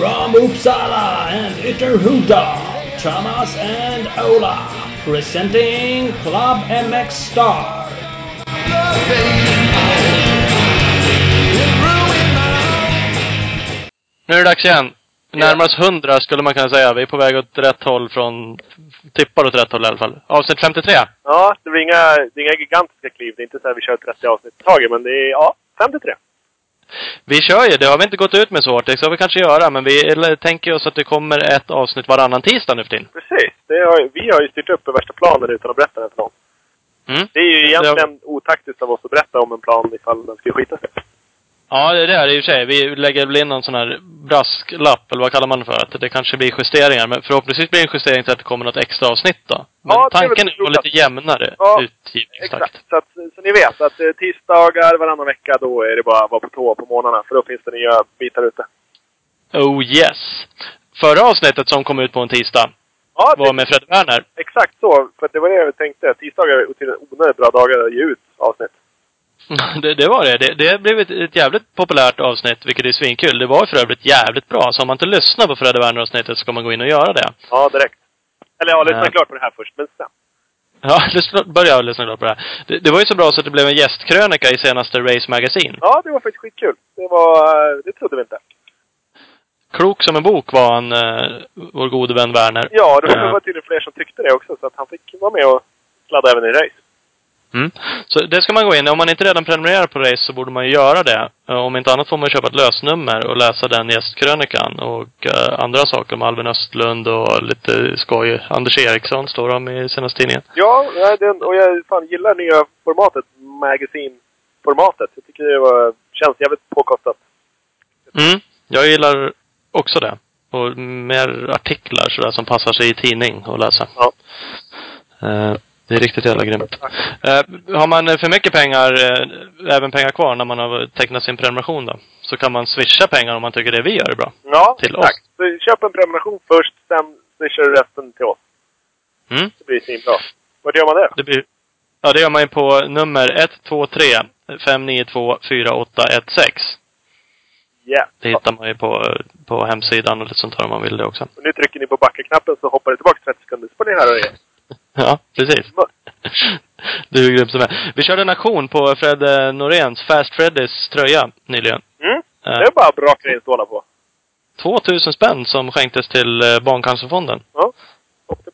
From Uppsala and Ytterhuda, Thomas and Ola, presenting Club MX Star. Nu är det dags igen. Närmar oss 100 skulle man kunna säga. Vi är på väg åt rätt håll från... Tippar åt rätt håll i alla fall. Avsnitt 53. Ja, det blir inga, det är inga gigantiska kliv. Det är inte så att vi kör 30 avsnitt i taget, men det är, ja, 53. Vi kör ju. Det har vi inte gått ut med så hårt. Det ska vi kanske göra. Men vi tänker oss att det kommer ett avsnitt varannan tisdag nu för tiden. Precis. Har, vi har ju styrt upp värsta planen utan att berätta den för någon. Mm. Det är ju egentligen otaktiskt av oss att berätta om en plan ifall den skulle skita sig. Ja, det är det i och för sig. Vi lägger väl in någon sån här brasklapp, eller vad kallar man det för? Att det kanske blir justeringar. Men förhoppningsvis blir det en justering till att det kommer något extra avsnitt då. Men Ja, tanken är att lite jämnare Ja, utgivningstakt. Exakt. Så, att, så ni vet att eh, tisdagar varannan vecka, då är det bara att vara på tå på morgnarna. För då finns det nya bitar ute. Oh yes! Förra avsnittet som kom ut på en tisdag Ja, var det, med Fred Werner. exakt så. För det var det jag tänkte. Tisdagar är onödigt bra dagar att ge ut avsnitt. Det, det var det. det. Det blev ett, ett jävligt populärt avsnitt, vilket är svinkul. Det var för övrigt jävligt bra. Så om man inte lyssnar på Fred Werner-avsnittet så ska man gå in och göra det. Ja, direkt. Eller ja, lyssna Ja. klart på det här först, men sen. Ja, lyssna, börja lyssna klart på det här. Det, det var ju så bra så att det blev en gästkrönika i senaste Race Magazine. Ja, det var faktiskt skitkul. Det var... Det trodde vi inte. Klok som en bok var han, eh, vår gode vän Werner. Ja, det var tydligen fler som tyckte det också, så att han fick vara med och sladda även i race. Mm. Så det ska man gå in. Om man inte redan prenumererar på Race så borde man ju göra det. Eh, Om inte annat får man köpa ett lösnummer och läsa den gästkrönikan och eh, andra saker om Albin Östlund och lite skoj. Anders Eriksson står de i senaste tidningen. Ja, den, och jag fan gillar nya formatet, magazine-formatet. Jag tycker det var, känns jävligt påkostat. Mm. Jag gillar också det. Och mer artiklar sådär som passar sig i tidning att läsa. Ja. Eh, det är riktigt jävla grymt. Eh, har man för mycket pengar, eh, även pengar kvar när man har tecknat sin prenumeration då, så kan man swisha pengar om man tycker det vi gör är bra. Ja, Till exakt. Så köp en prenumeration först, sen swishar du resten till oss. Mm. Det blir svinbra. Vart gör man det? Det blir, ja, det gör man ju på nummer 123 592 4816. Ja. Det hittar man ju på, på hemsidan och lite sånt där om man vill det också. Och nu trycker ni på backa-knappen så hoppar det tillbaka 30 sekunder. Så får ni höra det. Ja, precis. Det är hur grymt som är. Vi körde en aktion på Fred eh, Noréns Fast Freddys tröja nyligen. Mm. Eh, Det är bara bra grejer att ståla på. 2000 spänn som skänktes till eh, Barncancerfonden. Ja.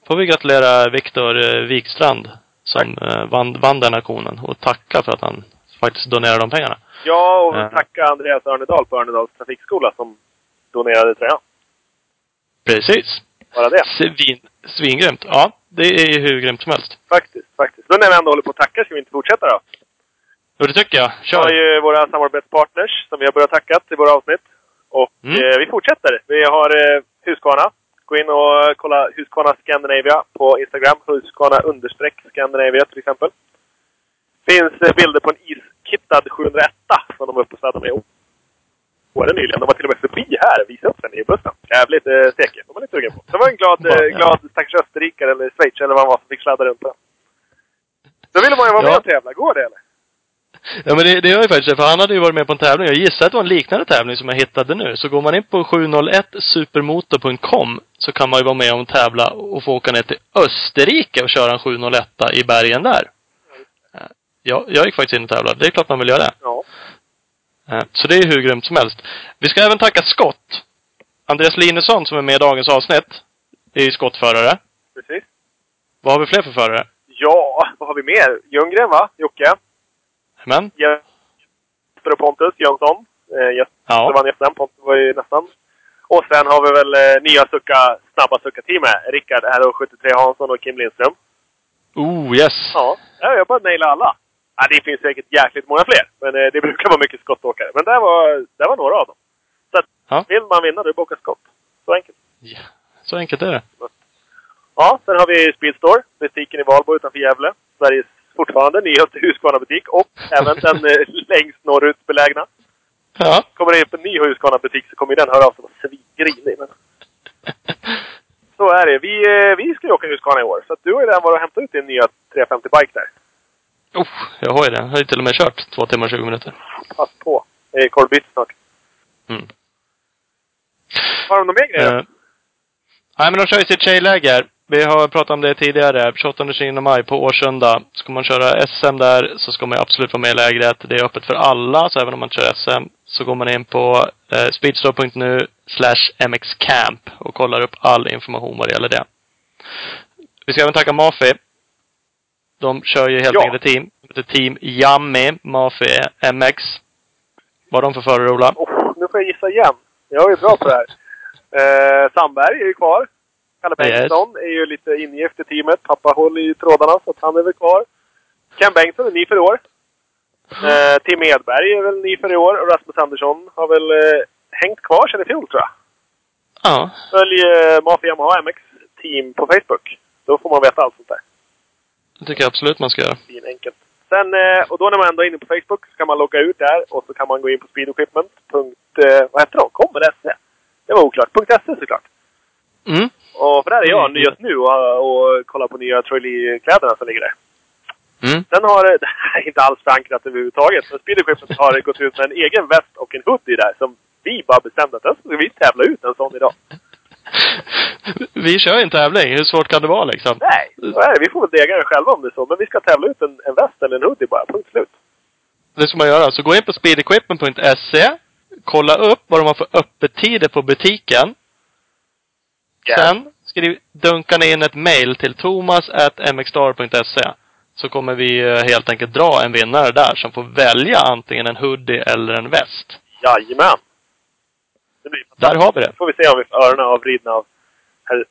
Får vi gratulera Viktor Wikstrand som vann, vann den aktionen och tacka för att han faktiskt donerade de pengarna. Ja, och Ja. tacka Andreas Örnedal på Örnedals trafikskola som donerade tröjan. Precis. Bara det. Svin, svingrymt. Ja, det är ju hur grymt som helst. Faktiskt, faktiskt. Då när vi ändå håller på att tacka, ska vi inte fortsätta då? Och det tycker jag. Vi har Kör! ju våra samarbetspartners som vi har börjat tacka till våra avsnitt. Och Mm. eh, vi fortsätter. Vi har eh, Husqvarna. Gå in och kolla Husqvarna Scandinavia på Instagram. Husqvarna understreck Scandinavia till exempel. Finns eh, bilder på en iskittad 701 som de var uppe och sladdade med i år nyligen. De var till och med förbi här och visade upp den i bussen. Jävligt eh, stekig. De var lite sugen på. Det var en glad, eh, glad stackars österrikare eller schweiz eller vad han var som fick sladda runt den. Då ville man ju vara med Ja. och tävla. Går det eller? Ja men det, det gör ju faktiskt för han hade ju varit med på en tävling. Jag gissar att det var en liknande tävling som jag hittade nu. Så går man in på 701supermotor.com så kan man ju vara med och tävla och få åka ner till Österrike och köra en 701 i bergen där. Ja, jag gick faktiskt in och tävlade. Det är klart man vill göra det. Ja. Eh, Så det är hur grymt som helst. Vi ska även tacka Scott. Andreas Linusson som är med i dagens avsnitt. är ju skottförare. Precis. Vad har vi fler för förare? Ja, vad har vi mer? Ljunggren va? Jocke? Men? Jesper och Pontus Jönsson. Eh, Jesper Ja. vann nästan. Pontus var ju nästan. Och sen har vi väl eh, nya sucka, snabba sucka-teamet. Rickard här och 73 Hansson och Kim Lindström. Oh, yes! Ja, ja jag bara naila alla. Ja, det finns säkert jäkligt många fler. Men eh, det brukar vara mycket skottåkare. Men där var, där var några av dem. Så att, Ja. vill man vinna, då boka skott. Så enkelt. Ja, Så enkelt är det. Ja, sen har vi Speedstore. Butiken i Valbo utanför Gävle. Sveriges fortfarande nyaste Husqvarna-butik och även den eh, längst norrut belägna. Ja. Kommer det upp en ny Husqvarna-butik så kommer den höra av sig och vara svingrinig. Men så är det. Vi, eh, vi ska ju åka Husqvarna i år. Så att du har ju redan varit och hämtat ut din nya 350 bike där. Oh, jag har ju det. Jag har ju till och med kört två timmar och 20 minuter. Pass på. Det är korvbyte snart. Mm. Har de några mer grejer? Eh, nej, men de kör ju sitt tjejläger. Vi har pratat om det tidigare. 28-29 maj på Årsunda. Ska man köra SM där så ska man absolut vara med i lägret. Det är öppet för alla, så även om man kör SM så går man in på eh, speedstore.nu slash mxcamp och kollar upp all information vad det gäller det. Vi ska även tacka Mafi. De kör ju helt Ja. enkelt ett team. Det heter Team Yummy, Mafi MX. Vad har de för förare, Ola? Oh, nu får jag gissa igen. Jag är bra på det här. Eh, Sandberg är ju kvar. Kalle Yes. Bengtsson är ju lite ingift i teamet. Pappa håller i trådarna, så att han är väl kvar. Ken Bengtsson är ny för i år. Eh, Tim Edberg är väl ny för i år. Och Rasmus Andersson har väl eh, hängt kvar sedan i fjol, tror jag. Ja. Följ eh, Mafia MX team på Facebook. Då får man veta allt sånt där. Det tycker jag absolut man ska göra. Fin enkelt. Sen, eh, och då när man ändå är inne på Facebook så kan man logga ut där och så kan man gå in på speedequipment. Eh, vad heter de? Kommer SE? Det var oklart. .se såklart. Mm. Och för där är jag Mm. just nu och, och kollar på nya Troy Lee-kläderna som ligger där. Mm. Sen har det det här är inte alls förankrat överhuvudtaget. Men Speed Equipment har gått ut med en egen väst och en hoodie där som vi bara bestämde att den ska vi tävla ut en sån idag. Vi kör ju en tävling. Hur svårt kan det vara liksom? Nej, så är det. Vi får väl dega det själva om det är så. Men vi ska tävla ut en, en väst eller en hoodie bara. Punkt slut. Det ska man göra. Så gå in på speedequipment.se. Kolla upp vad de har för öppettider på butiken. Sen skriv, dunkar ni in ett mail till thomas.mxstar.se. Så kommer vi eh, helt enkelt dra en vinnare där som får välja antingen en hoodie eller en väst. Jajamän! Det blir Där har vi det. får vi se om vi får öronen avvridna av herr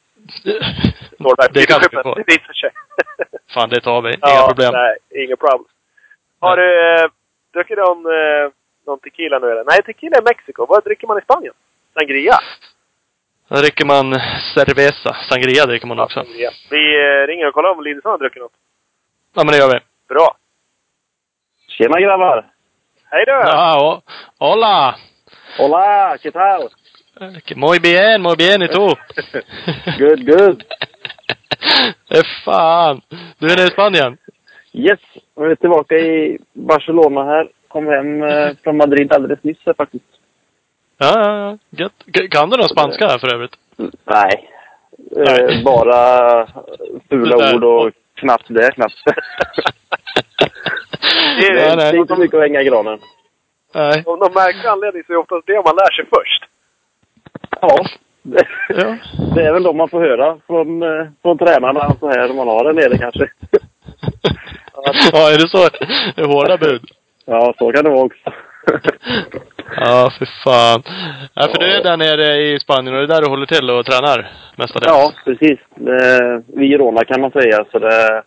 Norberg. Det kanske vi får. Det sig. Fan, det tar vi. Inga ja, problem. Nej, inga problem. Har du eh, druckit någon, eh, någon tequila nu eller? Nej, tequila i Mexiko. Vad dricker man i Spanien? Sangria? Då dricker man cerveza. Sangria dricker man också. Sangria. Vi eh, ringer och kollar om Linusson har druckit något. Ja, men det gör vi. Bra. Tjena grabbar! Hej då! Ja, hola! Hola, ¿qué tal? Muy bien, muy bien, y tú? Good, good. Eh, fan! Du är nere i Spanien? Yes, nu är tillbaka i Barcelona här. Kom hem eh, från Madrid alldeles nyss faktiskt. Ja, ja, ja. Gött. Kan du någon spanska här för övrigt? Nej. Nej. Eh, bara fula ord och knappt det, knappt. Det är inte mycket att hänga i granen. Nej. Av någon märklig anledning så är det oftast det man lär sig först. Ja. Det, Ja. det är väl de man får höra från, eh, från tränarna så här man har där nere kanske. Ja, är det så? Det är hårda bud. Ja, så kan det vara också. Ja, för fan. Ja, för du är där nere i Spanien och det är där du håller till och tränar mestadels? Ja, precis. Det, vid Girona kan man säga. Så det,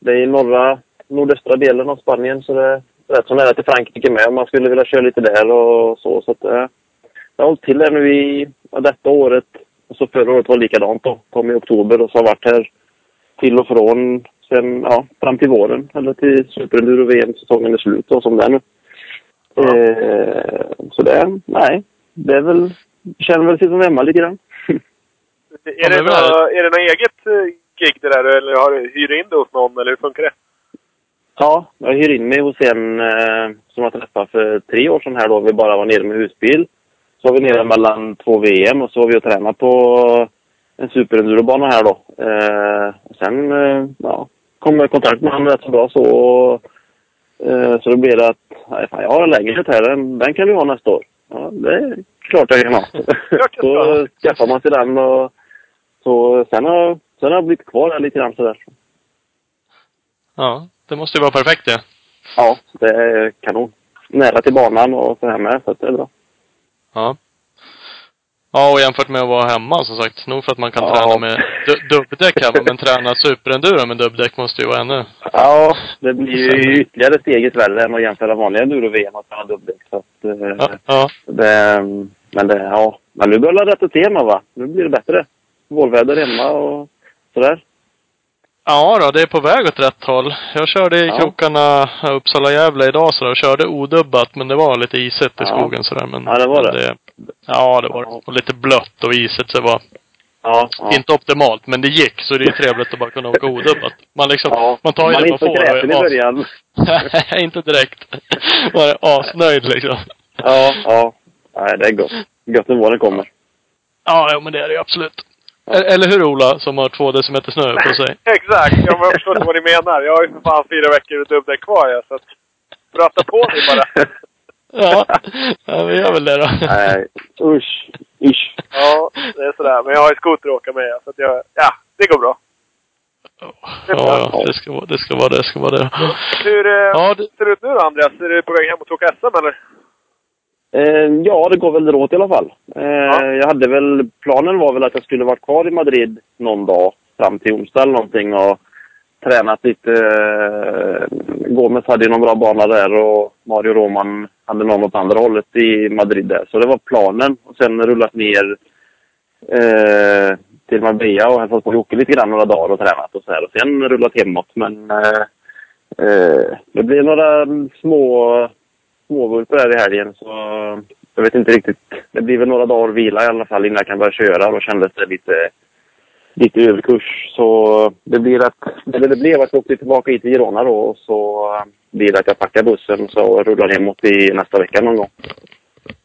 det är i norra, nordöstra delen av Spanien. Så det rätt så nära till Frankrike med. Om man skulle vilja köra lite där och så. Så att det, jag har hållit till här nu i ja, detta året. Och så förra året var likadant då. Kom i oktober och så har varit här till och från sen, ja, fram till våren. Eller till Superenduro VM-säsongen är slut och som det är nu. Eh, så det, nej. Det är väl, känner väl sig som hemma lite grann. Är, det något, är det något eget eh, gig det där eller har du hyr in det hos någon eller hur funkar det? Ja, jag hyr in mig hos en eh, som jag träffade för tre år sedan här då. Vi bara var nere med husbil. Så var vi nere mellan två VM och så var vi och tränade på en superendurobana här då. Eh, sen eh, ja, kom jag i kontakt med honom rätt så bra så. Eh, så då blev det att nej, fan, jag har en lägenhet här, den, den kan vi ha nästa år. Ja, det är klart jag kan ha. Så skaffar man sig den och så sen har, sen har jag blivit kvar där lite grann sådär. Ja, det måste ju vara perfekt det. Ja, det är kanon. Nära till banan och så här med, så det är bra. Ja. Ja, och jämfört med att vara hemma som sagt. Nog för att man kan Ja. träna med du- dubbdäck hemma, men träna superenduro med dubbdäck måste ju vara ännu... Ja, det blir ju ytterligare steget värre än att jämföra vanliga enduro-VM att ha dubbdäck. Så att, eh, Ja, ja. det, men det, ja. Men nu börjar det rätta till man va? Nu blir det bättre. Vårväder hemma och sådär. Ja då, det är på väg åt rätt håll. Jag körde i Ja. krokarna Uppsala-Gävle idag sådär och körde odubbat men det var lite isigt i Ja. skogen sådär. Men, Ja, det var men det. Ja, det var det. Och lite blött och isigt så det var Ja, inte optimalt. Men det gick så det är trevligt att bara kunna åka odubbat. Man liksom, man tar ju man det man inte får i och är as... början. Nej, inte direkt. Man är asnöjd liksom. Ja, ja. Nej, det är gott. Gött när våren kommer. Ja, ja, men det är det ju absolut. Eller hur Ola, som har två decimeter snö på sig? Exakt! Ja, men jag förstår inte vad ni menar. Jag har ju för fan fyra veckor dubbdäck kvar ja, så att... Prata på ni bara. Ja, ja vi gör väl det då. Nej, usch. Isch. Ja, det är sådär. Men jag har ju skoter att åka med ja, så att jag... Ja, det går bra. Ja, ja, det ska vara det. Ska vara det, det ska vara det. Hur eh, Ja, det, ser det ut nu då Andreas? Är du på väg hem och åka SM eller? Eh, ja, det går väl dråt i alla fall. Eh, Ja. Jag hade väl, planen var väl att jag skulle varit kvar i Madrid någon dag fram till onsdag eller någonting och tränat lite. Eh, Gomes hade ju någon bra bana där och Mario Roman hade någon åt andra hållet i Madrid där. Så det var planen. Och sen rullat ner eh, till Marbella och hälsat på Jocke lite grann några dagar och tränat och så här. Och sen rullat hemåt. Men eh, eh, det blev några små småvulpar här i helgen så jag vet inte riktigt. Det blir väl några dagar vila i alla fall innan jag kan börja köra. Då kändes det lite, lite överkurs. Så det blir att, eller det blev att jag åkte tillbaka hit till Girona då och så blir det att jag packar bussen så rullar hemåt i nästa vecka någon gång.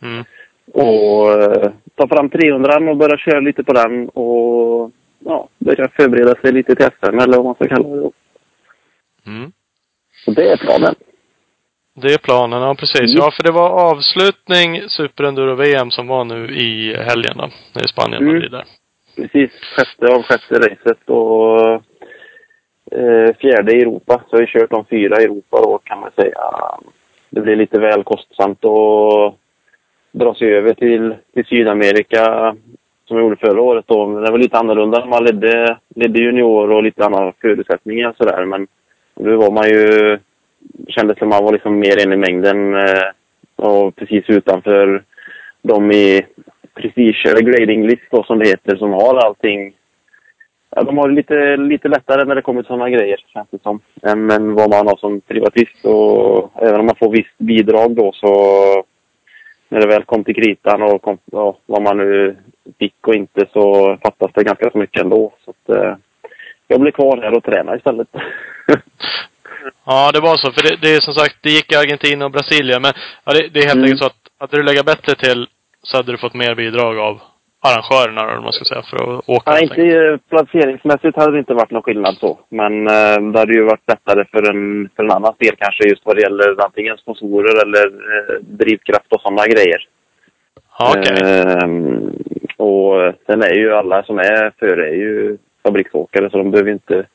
mm. Och eh, ta fram 300 och börja köra lite på den och ja, börja förbereda sig lite till SM eller vad man ska kalla det då. Mm. Så det är planen. Det är planen, ja precis. Mm. Ja, för det var avslutning Superenduro-VM som var nu i helgen då. I Spanien, Mm. Madrid där. Precis, sjätte av sjätte racet och eh, fjärde i Europa. Så jag har kört de fyra i Europa då kan man säga. Det blir lite väl kostsamt att dra sig över till, till Sydamerika som jag gjorde förra året då. Men Det var lite annorlunda. Man ledde, ledde junior och lite andra förutsättningar sådär. Men nu var man ju, kändes som man var liksom mer en i mängden eh, och precis utanför de i prestige eller grading list då, som det heter som har allting. Ja, de har det lite, lite lättare när det kommer till sådana grejer känns det som. Än, än vad man har som privatist och även om man får visst bidrag då så när det väl kom till kritan och kom, ja, vad man nu fick och inte så fattas det ganska så mycket ändå. Så att, eh, jag blir kvar här och tränar istället. Ja, det var så. För det, det är som sagt, det gick i Argentina och Brasilien. Men ja, det, det är helt Mm. enkelt så att hade du legat bättre till så hade du fått mer bidrag av arrangörerna, eller man ska säga, för att åka. Nej, inte eh, placeringsmässigt hade det inte varit någon skillnad så. Men eh, det hade ju varit lättare för en, för en annan del kanske just vad det gäller antingen sponsorer eller eh, drivkraft och sådana grejer. Okej. Ehm, och sen är ju alla som är före är ju fabriksåkare så de behöver inte,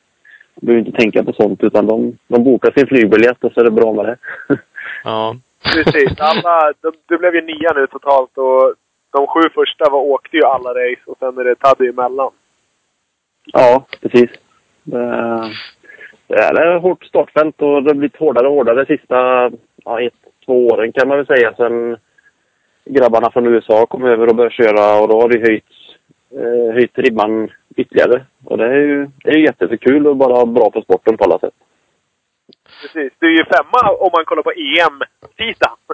behöver inte tänka på sånt utan de, de bokar sin flygbiljett och så är det bra med det. Ja. Precis. Alla, de, du blev ju nia nu totalt och de sju första var, åkte ju alla race och sen är det Taddy emellan. Ja, precis. Det, det är ett hårt startfält och det har blivit hårdare och hårdare de sista ja, ett, två åren kan man väl säga. Sen grabbarna från USA kom över och började köra och då har det höjt, eh, höjt ribban ytterligare. Och det är ju, det är ju jättekul och bara bra för sporten på alla sätt. Precis. Du är ju femma om man kollar på EM-sidan.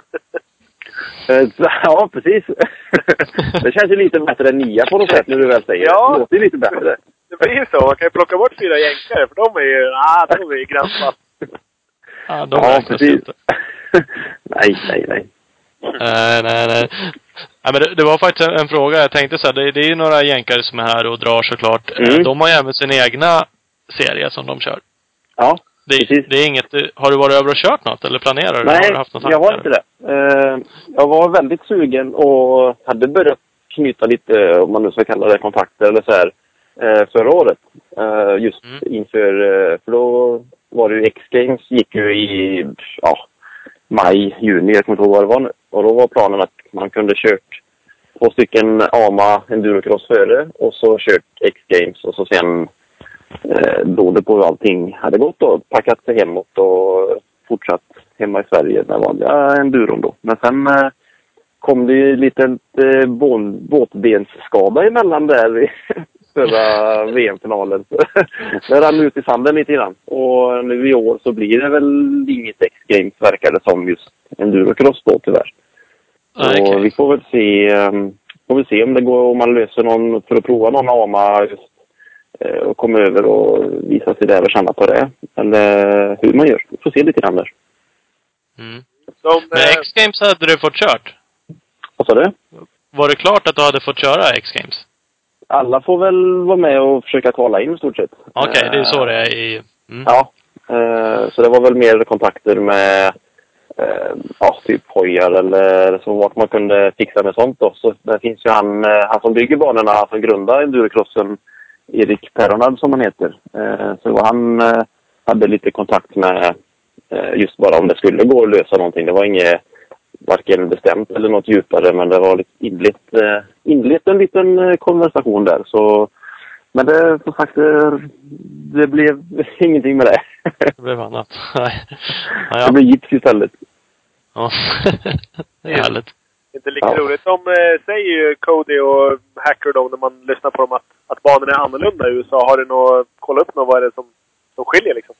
Eh, Ja, precis. det känns ju lite bättre än nia på något sätt när du väl säger Ja. det. Det låter ju lite bättre. Det blir ju så. Man kan ju plocka bort fyra jänkare för de är ju, ah, de är ju gränsfall. ja, de Ja, precis. inte. nej, nej, nej. Nej, nej, nej. nej men det, det var faktiskt en, en fråga. Jag tänkte så här, det, det är ju några jänkare som är här och drar såklart. Eh, Mm. De har ju även sin egna serie som de kör. Ja, Det, Precis. det är inget, har du varit över och kört något eller planerar du? har Nej, du haft något jag har inte det. Eh, jag var väldigt sugen och hade börjat knyta lite, om man nu ska kalla det kontakter eller så här, eh, förra året. Eh, just Mm. inför, eh, för då var det ju X-Games gick ju i, ja, maj, juni, jag kommer inte ihåg vad det var nu. Och då var planen att man kunde kört två stycken AMA endurocross före och så kört X-Games och så sen eh, beroende på hur allting hade gått då, packat sig hemåt och fortsatt hemma i Sverige med vanliga enduron då. Men sen eh, kom det ju lite eh, båtbensskada emellan där förra VM-finalen. det rann ut i sanden lite grann. Och nu i år så blir det väl inget X-Games verkar det som just endurocross då tyvärr. Nej, och okej. vi får väl se, um, får väl se om det går, om man löser någon, för att prova någon AMA just, eh, och komma över och visa sig där och känna på det. Eller hur man gör. Vi får se lite grann där. Mm. Men eh, X-Games hade du fått kört? Vad sa du? var det klart att du hade fått köra X-Games? Alla får väl vara med och försöka kvala in i stort sett. Okej, det är så det är i... Mm. Ja. Eh, så det var väl mer kontakter med eh, ja, typ hojar eller så vart man kunde fixa med sånt då. Så där finns ju han, eh, han som bygger banorna, han som grundade endurocrossen, Erik Peronad som han heter. Så han hade lite kontakt med just bara om det skulle gå att lösa någonting. Det var inget varken bestämt eller något djupare men det var lite inlett, eh, inlett en liten eh, konversation där. Så men det, som sagt, det, det blev ingenting med det. Det blev annat. Nej. Ja, Det ja. blev gips istället. ja. det är härligt. Inte lika Ja. roligt. De eh, säger ju Cody och Hacker då, när man lyssnar på dem, att, att banorna är annorlunda i USA. Har du något, kollat upp något, vad är det som, som skiljer liksom?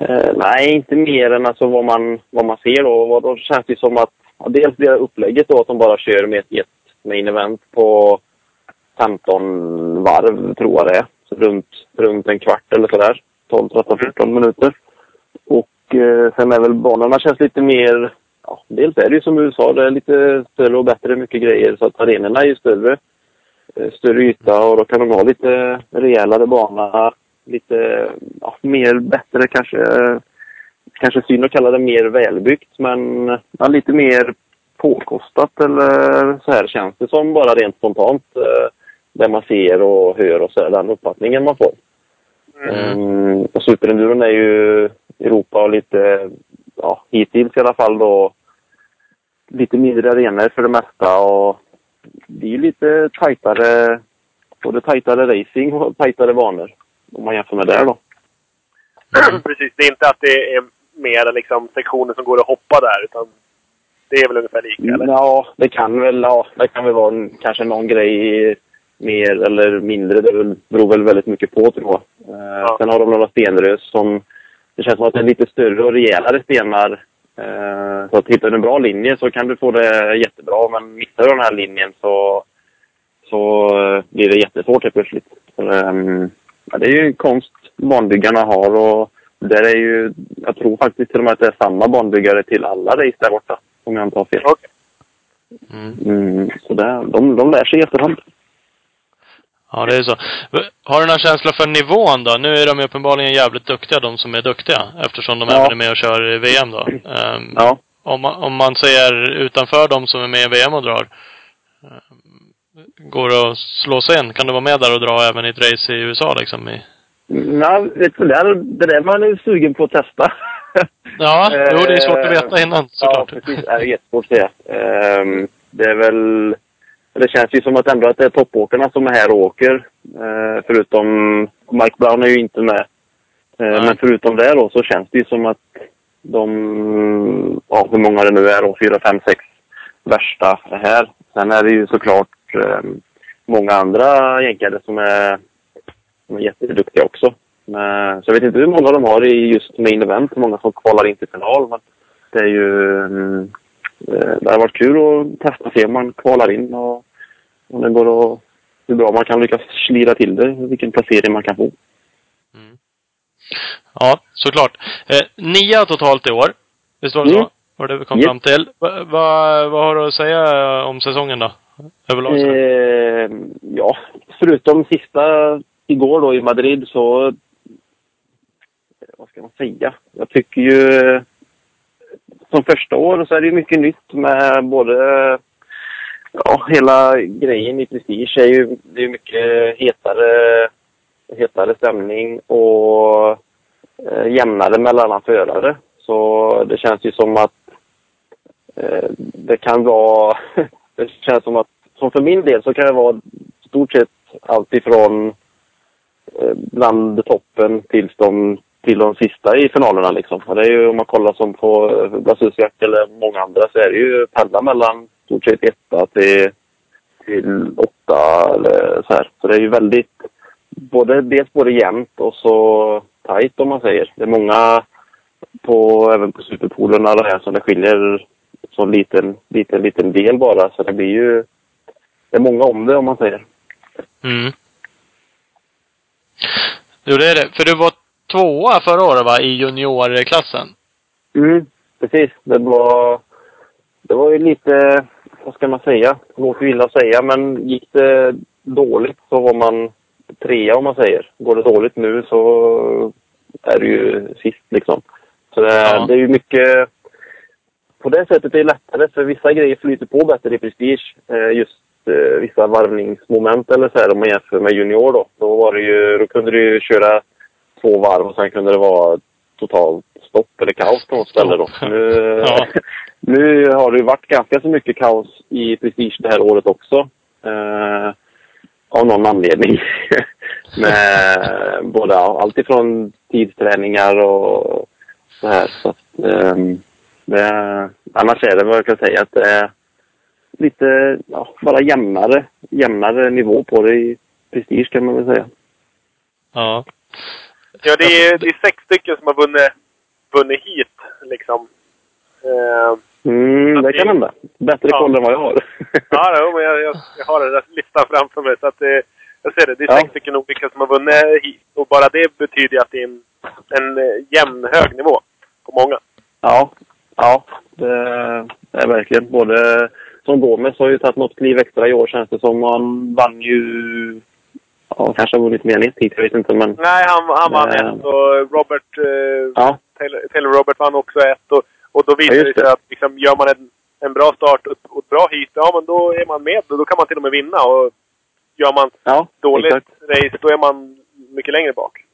Eh, nej, inte mer än alltså vad, man, vad man ser då. Då känns det som att, ja, dels det upplägget då, att de bara kör med ett, ett main event på 15 varv, tror jag det är. Så runt, runt en kvart eller sådär. 12, 13, 14 minuter. Och eh, sen är väl banorna känns lite mer, ja, dels är det ju som USA, det är lite större och bättre, mycket grejer. Så att arenorna är ju större. Eh, större yta och då kan de ha lite rejälare bana. Lite ja, mer, bättre kanske. Kanske synd att kalla det mer välbyggt men ja, lite mer påkostat eller så här känns det som bara rent spontant. Eh, det man ser och hör och så här, den uppfattningen man får. Mm. och superenduron är ju Europa och lite, ja hittills i alla fall då, lite mindre arenor för det mesta och det är lite tajtare, både tajtare racing och tajtare banor. Om man jämför med där då. Precis. Det är inte att det är mer liksom sektioner som går att hoppa där, utan det är väl ungefär lika, eller? Ja, det kan väl, ja, det kan väl vara en, kanske någon grej mer eller mindre. Det beror väl väldigt mycket på tror jag. Eh, Ja. Sen har de några stenrös som, det känns som att det är lite större och rejälare stenar. Eh, så att hittar du en bra linje så kan du få det jättebra. Men missar du den här linjen så, så eh, blir det jättesvårt helt plötsligt. Så, ehm, ja, det är ju konst banbyggarna har och där är ju, jag tror faktiskt till och med att det är samma banbyggare till alla race där borta. Om jag inte har fel. Mm. Mm, så det, de, de lär sig i efterhand. Ja, det är så. Har du någon känsla för nivån då? Nu är de ju uppenbarligen jävligt duktiga, de som är duktiga. Eftersom de Ja. även är med och kör i VM då. Ehm, Ja. om, man, om man ser utanför de som är med i VM och drar. Går att slå sig in? Kan du vara med där och dra även i ett race i USA liksom? I... Nej, vet du, det, där, det där man är sugen på att testa. Ja, jo det är svårt att Eh, veta innan såklart. Ja, precis. Det är jättesvårt att säga. Ehm, det är väl... Det känns ju som att ändå att det är toppåkarna som är här och åker. Eh, förutom... Mike Brown är ju inte med. Eh, Nej. men förutom det då så känns det ju som att de... Ja, hur många det nu är då? Fyra, fem, sex värsta är här. Sen är det ju såklart eh, många andra jänkare som är, som är jätteduktiga också. Men, så jag vet inte hur många de har i just main event, hur många som kvalar in till final. Men det är ju... mm, eh, Det har varit kul att testa se om man kvalar in och om det går att... Hur bra man kan lyckas slira till det, vilken placering man kan få. Ja, såklart. Eh, nia totalt i år. Visst var det Mm. så? Var det vi kom Japp. fram till. Va, va, vad har du att säga om säsongen då? Överlag? så? Eh, ja, förutom sista igår då i Madrid så... Eh, vad ska man säga? Jag tycker ju... Eh, som första år så är det ju mycket nytt med både... Ja, hela grejen i Prestige är ju, det är mycket hetare, hetare stämning och eh, jämnare mellan alla förare. Så det känns ju som att eh, det kan vara... det känns som att, som för min del så kan det vara stort sett allt ifrån eh, bland toppen tills de, till de sista i finalerna liksom. Och Det är ju om man kollar som på eh, Blasusiak eller många andra så är det ju pendla mellan stort sett etta till, till åtta eller så här. Så det är ju väldigt, både, dels både jämnt och så tajt om man säger. Det är många på, även på superpolerna där här som det skiljer så liten, liten, liten del bara. Så det blir ju, det är många om det om man säger. Mm. Jo, det är det. För du var tvåa förra året va, i juniorklassen? Mm, precis. Det var, det var ju lite... vad ska man säga? Låter illa att säga, men gick det dåligt så var man trea om man säger. Går det dåligt nu så är det ju sist liksom. Så det, Ja. det är ju mycket... På det sättet är det lättare för vissa grejer flyter på bättre i Prestige. Eh, just eh, vissa varvningsmoment eller så här om man jämför med junior då. Då var det ju, då kunde du köra två varv och sen kunde det vara totalt stopp eller kaos på något ställe då. Nu, Ja. nu har det ju varit ganska så mycket kaos i Prestige det här året också. Eh, av någon anledning. Med både allt ifrån tidsträningar och så här. Så att, ehm, det, annars är det vad jag kan säga att det är lite ja, bara jämnare, jämnare nivå på det i Prestige kan man väl säga. Ja. Ja, det är, det är sex stycken som har vunnit, vunnit hit, liksom. Eh, Mm, det kan hända. Bättre Ja. koll än vad jag har. ja, jo, men jag, jag, jag har den där listan framför mig. Så att det, jag ser det. Det är Ja. sex stycken olika som har vunnit hit. Och bara det betyder att det är en, en eh, jämn, hög nivå på många. Ja, ja det är verkligen. Både som Gomes har ju tagit något kliv extra i år känns det som. Han vann ju... Ja, kanske har vunnit mer än ett hit, jag vet inte men... Nej, han, han vann Eh. ett och Robert... Eh, Ja, Taylor, Robert vann också ett. Och, och då visar Ja, det sig att liksom, gör man en, en bra start och, och ett bra hit, ja men då är man med. Då kan man till och med vinna. Och gör man ja dåligt exakt. race, då är man mycket längre bak.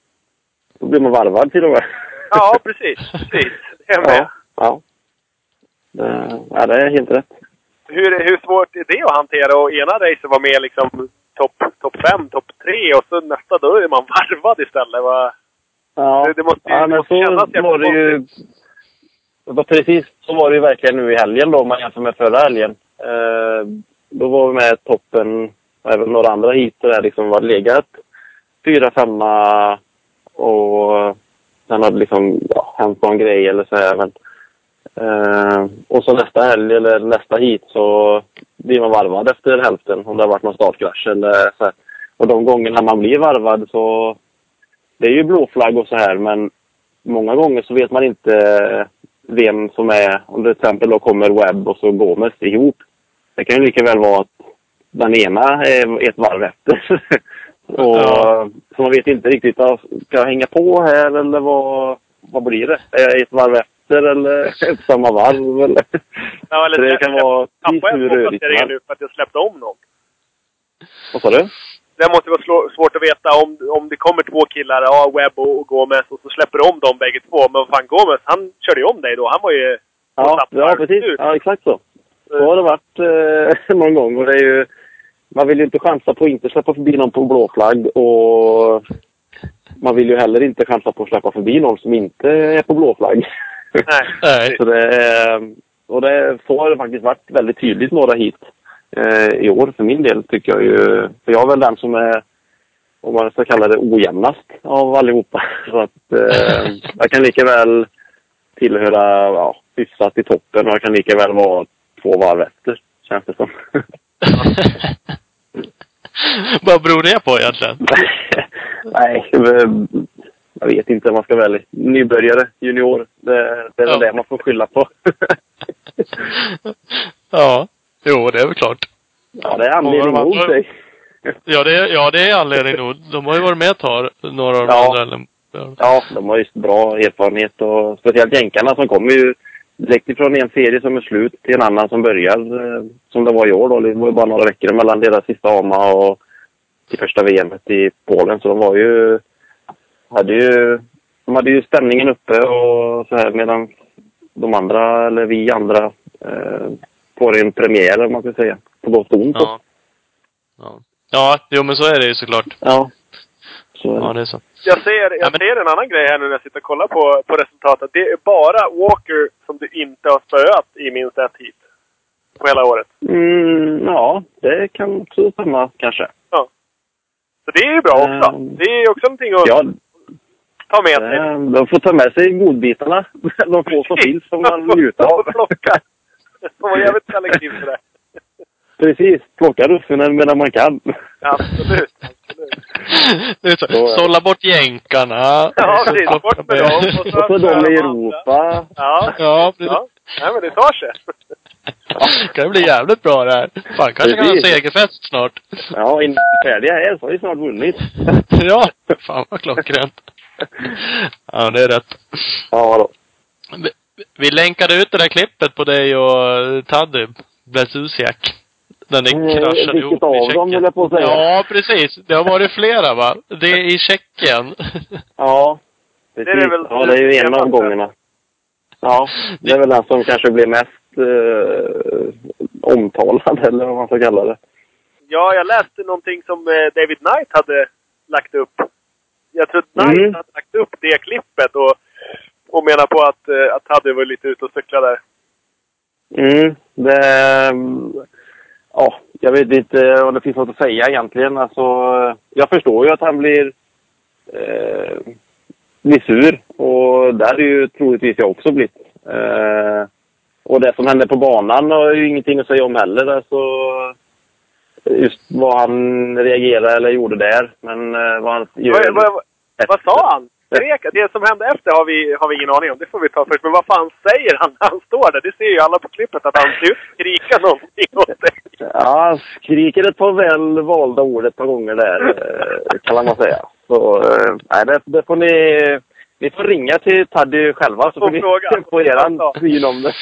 Då blir man varvad till och med. Ja, precis. precis. Det är med. ja, ja. Det, ja, det är helt rätt. Hur, hur svårt är det att hantera? Och ena racet var med liksom topp top fem, topp tre och så nästa då är man varvad istället. Va? Ja, Det- det måste ju- ja det men måste så kännas var det ju... Precis så var det ju verkligen nu i helgen då, om man jämför med förra helgen. Eh, då var vi med toppen, och även några andra hit där liksom var legat fyra, femma och sen hade liksom ja, hänt någon grej eller så här. Men, eh, och så nästa helg eller nästa hit så blir man varvad efter hälften om det har varit någon startkrasch eller så här. Och de gångerna man blir varvad så det är ju blåflagg och så här men många gånger så vet man inte vem som är, om det till exempel då kommer Webb och så Gomes ihop. Det kan ju lika väl vara att den ena är ett varv efter. och, Ja. Så man vet inte riktigt, ska jag hänga på här eller vad, vad blir det? Är jag ett varv efter eller ett samma varv? Eller? Ja, eller det kan vara precis hur rörigt man nu för att jag släppte om någon? Vad sa du? Det måste vara svårt att veta om, om det kommer två killar, ja, Webb och, och Gomez, och så släpper du om dem bägge två. Men fan, Gomez, han körde ju om dig då. Han var ju... Ja, ja precis. ut. Ja, exakt så. Så har det varit eh, någon gång. Och det är ju, man vill ju inte chansa på att inte släppa förbi någon på blå flagg och man vill ju heller inte chansa på att släppa förbi någon som inte är på blå flagg. Nej. Nej. så det och det, så har det faktiskt varit väldigt tydligt några hit eh, i år för min del tycker jag ju. För jag är väl den som är, om man ska kalla det ojämnast av allihopa. Så att eh, jag kan lika väl tillhöra ja, hyfsat i toppen och jag kan lika väl vara två varv efter, känns det som. Vad beror det på egentligen? Nej, jag vet inte om man ska välja. Nybörjare, junior. Det, det är Ja. det man får skylla på. ja. Jo, det är väl klart. ja, det är anledning nog, säg. Ja, det är, ja, det är anledning nog. De har ju varit med ett tag, några av de Ja. andra. Eller, ja. Ja, de har ju bra erfarenhet och speciellt jänkarna som kommer ju direkt ifrån en serie som är slut till en annan som börjar. eh, Som det var i år då. Det var ju bara några veckor mellan deras sista AMA och till första VMet i Polen. Så de var ju... Hade ju de hade ju stämningen uppe och så här medan de andra, eller vi andra, eh, får en premiär om man ska säga. På gott och ont. Ja. Ja. Ja, jo men så är det ju såklart. ja. Så, Ja, det är så. Jag ser, jag Ja, men- ser en annan grej här nu när jag sitter och kollar på, på resultatet. Det är bara Walker som du inte har spöat i minst ett hit. På hela året. mm, ja, det kan också stämma kanske. Så det är ju bra också. Mm. Det är ju också någonting att Ja, ta med sig. Eh, De får ta med sig godbitarna. De få som finns som man njuter av. Plocka. Får vara jävligt selektiv för det. Precis. Plocka russinen medan man kan. Absolut. Absolut. Är så. Så är. Sålla bort jänkarna. Ja, precis. Bort med dem. Och så de i Europa. Ja. Ja, precis. ja. Nej, men det tar sig. kan det bli jävligt bra det här. Fan, kanske kan ha segerfest snart. Ja, innan vi är färdiga här så har vi snart vunnit. ja, fan vad klockrent. Ja, det är rätt. Ja då. Vi, vi länkade ut det där klippet på dig och Taddy, Blasusiak. När ni Eh, kraschade vilket ihop av i Tjeckien. höll jag på att säga. Ja, precis. Det har varit flera va? Det är i Tjeckien. Ja. Precis. Det är väl- ja, det är ju en av gångerna. Ja, det är väl den som kanske blir mest eh, omtalad, eller vad man ska kalla det. Ja, jag läste någonting som eh, David Knight hade lagt upp. Jag tror att Knight Mm. hade lagt upp det klippet och, och menar på att, eh, att Taddy var lite ute och cyklade där. Mm, det... Ja, jag vet inte om det finns något att säga egentligen. Alltså, jag förstår ju att han blir, eh, blir sur. Och där är ju troligtvis jag också blivit. Eh, och det som hände på banan har ju ingenting att säga om heller. Alltså, just vad han reagerade eller gjorde där. Men eh, vad han gör... Vad, vad, vad sa han? Skrek? Det som hände efter har vi, har vi ingen aning om. Det får vi ta först. Men vad fan säger han när han står där? Det ser ju alla på klippet att han ser ut skrika någonting åt dig. Ja, han skriker ett par väl valda ord ett par gånger där, eh, kan man säga. Så, eh, nej, det, det får ni... Ni får ringa till Taddy själva så får ni få eran syn om det.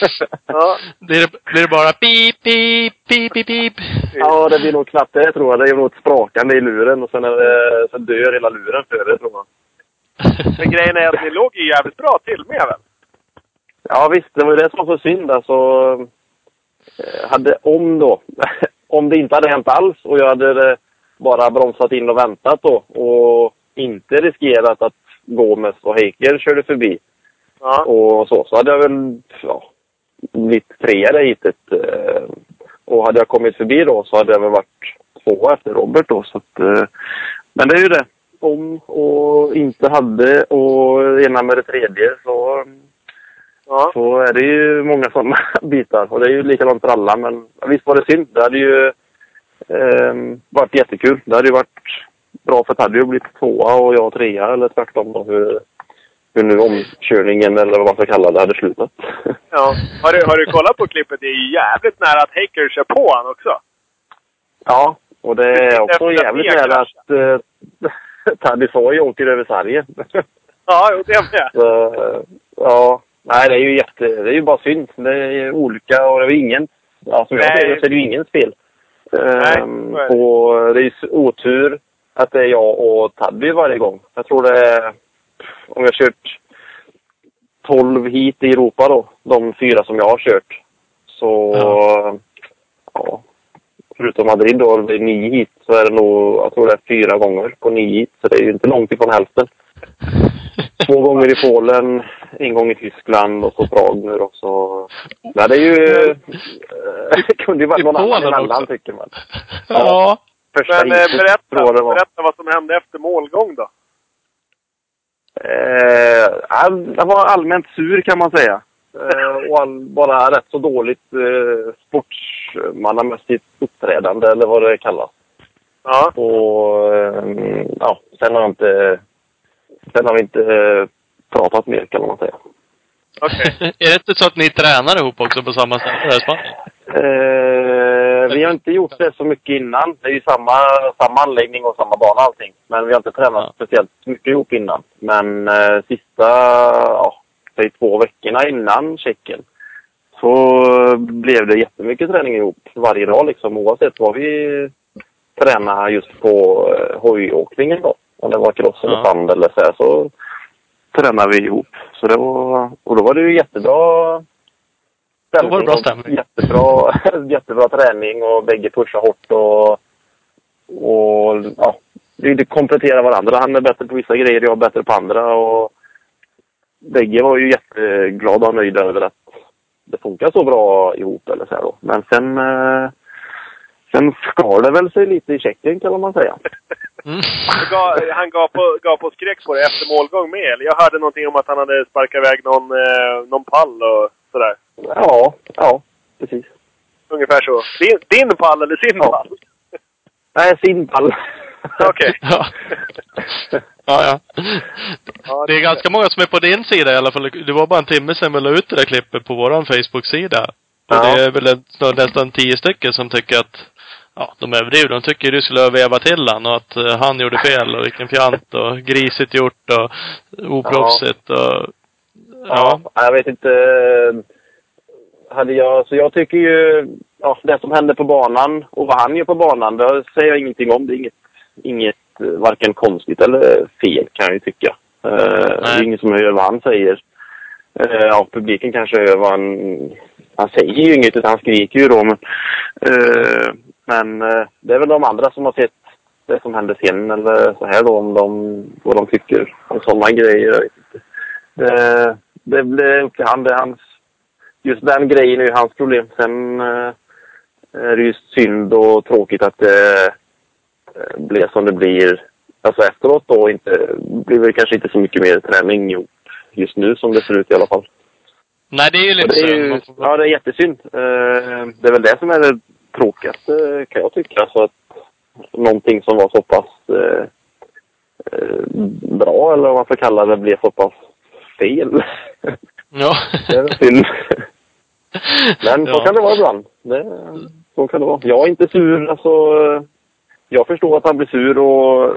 Ja. Blir det, blir det bara pip, pip, pip, pip, pip? ja, det blir nog knappt det tror jag. Det är nog ett sprakande i luren och sen, är det, sen dör hela luren för det tror jag. Men grejen är att ni låg ju jävligt bra till med väl? Ja visst, det var ju det som var så synd alltså. Hade om då, om det inte hade hänt alls och jag hade eh, bara bromsat in och väntat då och inte riskerat att Gomes och Heiker körde förbi Ja. och så, så hade jag väl ja, blivit trea där hitet. eh, Och hade jag kommit förbi då så hade jag väl varit två efter Robert då. Så att, eh, men det är ju det. Om och inte hade och ena med det tredje så Ja. så är det ju många sådana bitar. Och det är ju likadant för alla. Men visst var det synd. Det hade ju eh, varit jättekul. Det hade ju varit bra för Taddy att bli tvåa och jag trea eller tvärtom då. Hur, hur nu omkörningen eller vad man ska kalla det hade slutat. ja. Har, du, har du kollat på klippet? Det är jävligt nära att Haker kör på han också. ja, och det är också jävligt nära att eh, Taddy Foy åker över sargen. Ja, jo, det med. Så, eh, ja, nej det är ju jätte, det är ju bara synd. Det är olika och det är ingen, ja, som jag ser det så är det ju ingens fel. Ehm, är det. och det är ju otur att det är jag och Taddy varje gång. Jag tror det är, om jag har kört 12 hit i Europa då, de fyra som jag har kört. Så, ja. Förutom Madrid då, det är nio hit, så är det nog, jag tror det är fyra gånger på nio hit. Så det är ju inte långt ifrån hälften. Två gånger i Polen, en gång i Tyskland och så Prag nu då. Så, nej, det är ju... Det kunde ju varit någon annan emellan tycker man. Ja. Första Men eh, berätta, tror jag det var. berätta vad som hände efter målgång då. Eh, ja, det var allmänt sur kan man säga. Eh, och all, bara rätt så dåligt eh, sportsmannamässigt uppträdande eller vad det kallas. Ja. Och eh, ja, sen har jag inte... Sen har vi inte eh, pratat mer kan man säga. Okej. är det inte så att ni tränar ihop också på samma ställe? i Spanien? Eh, vi har inte gjort det så mycket innan. Det är ju samma, samma anläggning och samma bana och allting. Men vi har inte tränat Ja. speciellt mycket ihop innan. Men eh, sista, ja, säg två veckorna innan Tjeckien så blev det jättemycket träning ihop varje dag liksom oavsett vad vi tränar just på eh, hojåkningen då. Om det var cross eller sand eller så här, så tränar vi ihop. Så det var, och då var det ju jättebra Då var det bra och stämning. Jättebra, jättebra träning och bägge pushar hårt och, och ja, vi kompletterar varandra. Han är bättre på vissa grejer, jag är bättre på andra och bägge var ju jätteglada och nöjda över att det funkar så bra ihop eller så här då. Men sen, eh, sen skar det väl sig lite i Tjeckien kan man säga. Mm. Han gav, han gav på, gav på skrek på det efter målgång med, eller? Jag hörde någonting om att han hade sparkat iväg någon, eh, någon pall och sådär. Ja, ja, precis. Ungefär så. Din, din pall eller sin Ja. pall? Nej, sin pall. Okej. Ja. ja, ja. Ja, Det är ganska många som är på din sida i alla fall. Det var bara en timme sedan vi la ut det där klippet på våran Facebook-sida. Och Ja. det är väl en, nästan tio stycken som tycker att Ja, de överdriver. De tycker du skulle ha vevat till han och att eh, han gjorde fel och vilken fjant och grisigt gjort och oproffsigt och... Ja. Ja, jag vet inte. Hade jag, så jag tycker ju, ja, det som hände på banan och vad han gör på banan, det säger jag ingenting om. Det är inget, inget eh, varken konstigt eller fel kan jag ju tycka. Eh, det är ingen som hör vad han säger. Eh, ja, publiken kanske hör vad han... Han säger ju inget utan han skriker ju då. Men, eh, men eh, det är väl de andra som har sett det som hände sen eller så här då om de, vad de tycker om sådana grejer. Det, det upp till han. Det är hans, just den grejen är ju hans problem. Sen eh, är det ju synd och tråkigt att det eh, blev som det blir. Alltså efteråt då inte, blir det kanske inte så mycket mer träning ihop just nu som det ser ut i alla fall. Nej, det är ju lite är synd. ja, det är jättesynd. Eh, det är väl det som är det tråkigaste kan jag tycka. Alltså att någonting som var så pass eh, bra eller vad man ska kalla det blev så pass fel. Ja. det är synd. Men så Ja. kan det vara ibland. Det, så kan det vara. Jag är inte sur. Alltså, jag förstår att han blir sur och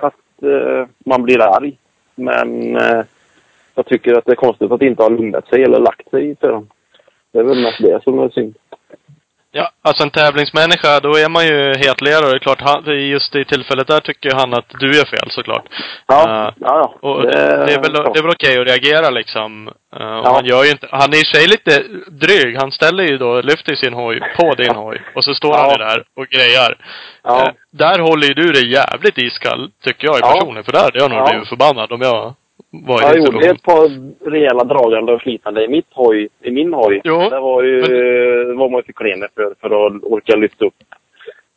att eh, man blir arg. Men eh, jag tycker att det är konstigt att det inte har lugnat sig eller lagt sig för honom. Det är väl mest det som är synd. Ja, alltså en tävlingsmänniska, då är man ju och det är klart, han, just i tillfället där tycker han att du är fel såklart. Ja, Eh, ja, ja. Och det, det, är väl, det är väl okej att reagera liksom. Och Ja. han gör ju inte, han är i sig lite dryg. Han ställer ju då, lyfter sin hoj på din hoj. Och så står Ja. han ju där och grejar. Ja. Eh, där håller ju du dig jävligt iskall, tycker jag Ja. personligen. För där hade jag nog Ja. blivit förbannad om jag var i Jag gjorde ett par rejäla dragande och slitande i mitt hoj, i min hoj. Jo, Det var ju, men- var man ju för klen för, för att orka lyfta upp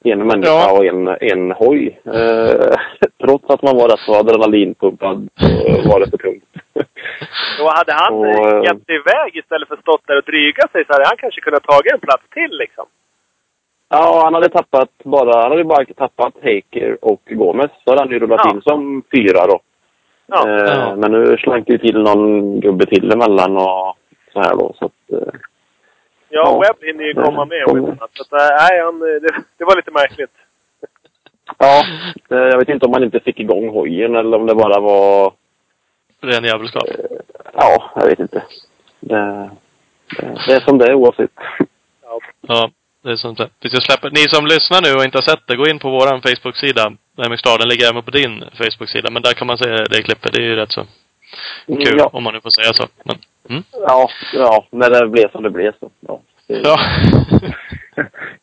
en människa Ja. och en, en hoj. Eh, trots att man var rätt så adrenalinpumpad så var det för tungt. Och hade han Och, och, eh, gett iväg istället för stått där och dryga sig så hade han kanske kunnat tagit en plats till liksom. Ja, han hade tappat bara, han hade bara tappat Heiker och Gomes. Så hade han ju rullat Ja. in som fyra då. Ja. Eh, Ja. Men nu slank ju till någon gubbe till emellan och så här då. Så att, eh, Ja, Ja. Webb hinner ju komma med annat. Så att, eh, nej, han, det, det var lite märkligt. ja, eh, jag vet inte om man inte fick igång hojen eller om det bara var Ren djävulskap. Eh, Ja, jag vet inte. Det, det, det är som det är oavsett. Ja, det är som det. Vi ska släppa, ni som lyssnar nu och inte har sett det, gå in på våran Facebook-sida. Den ligger även på din Facebook-sida. Men där kan man se det klippet. Det är ju rätt så kul, Ja, om man nu får säga så. Men, mm. ja, ja, när det blev som det blev så. Ja, det, Ja.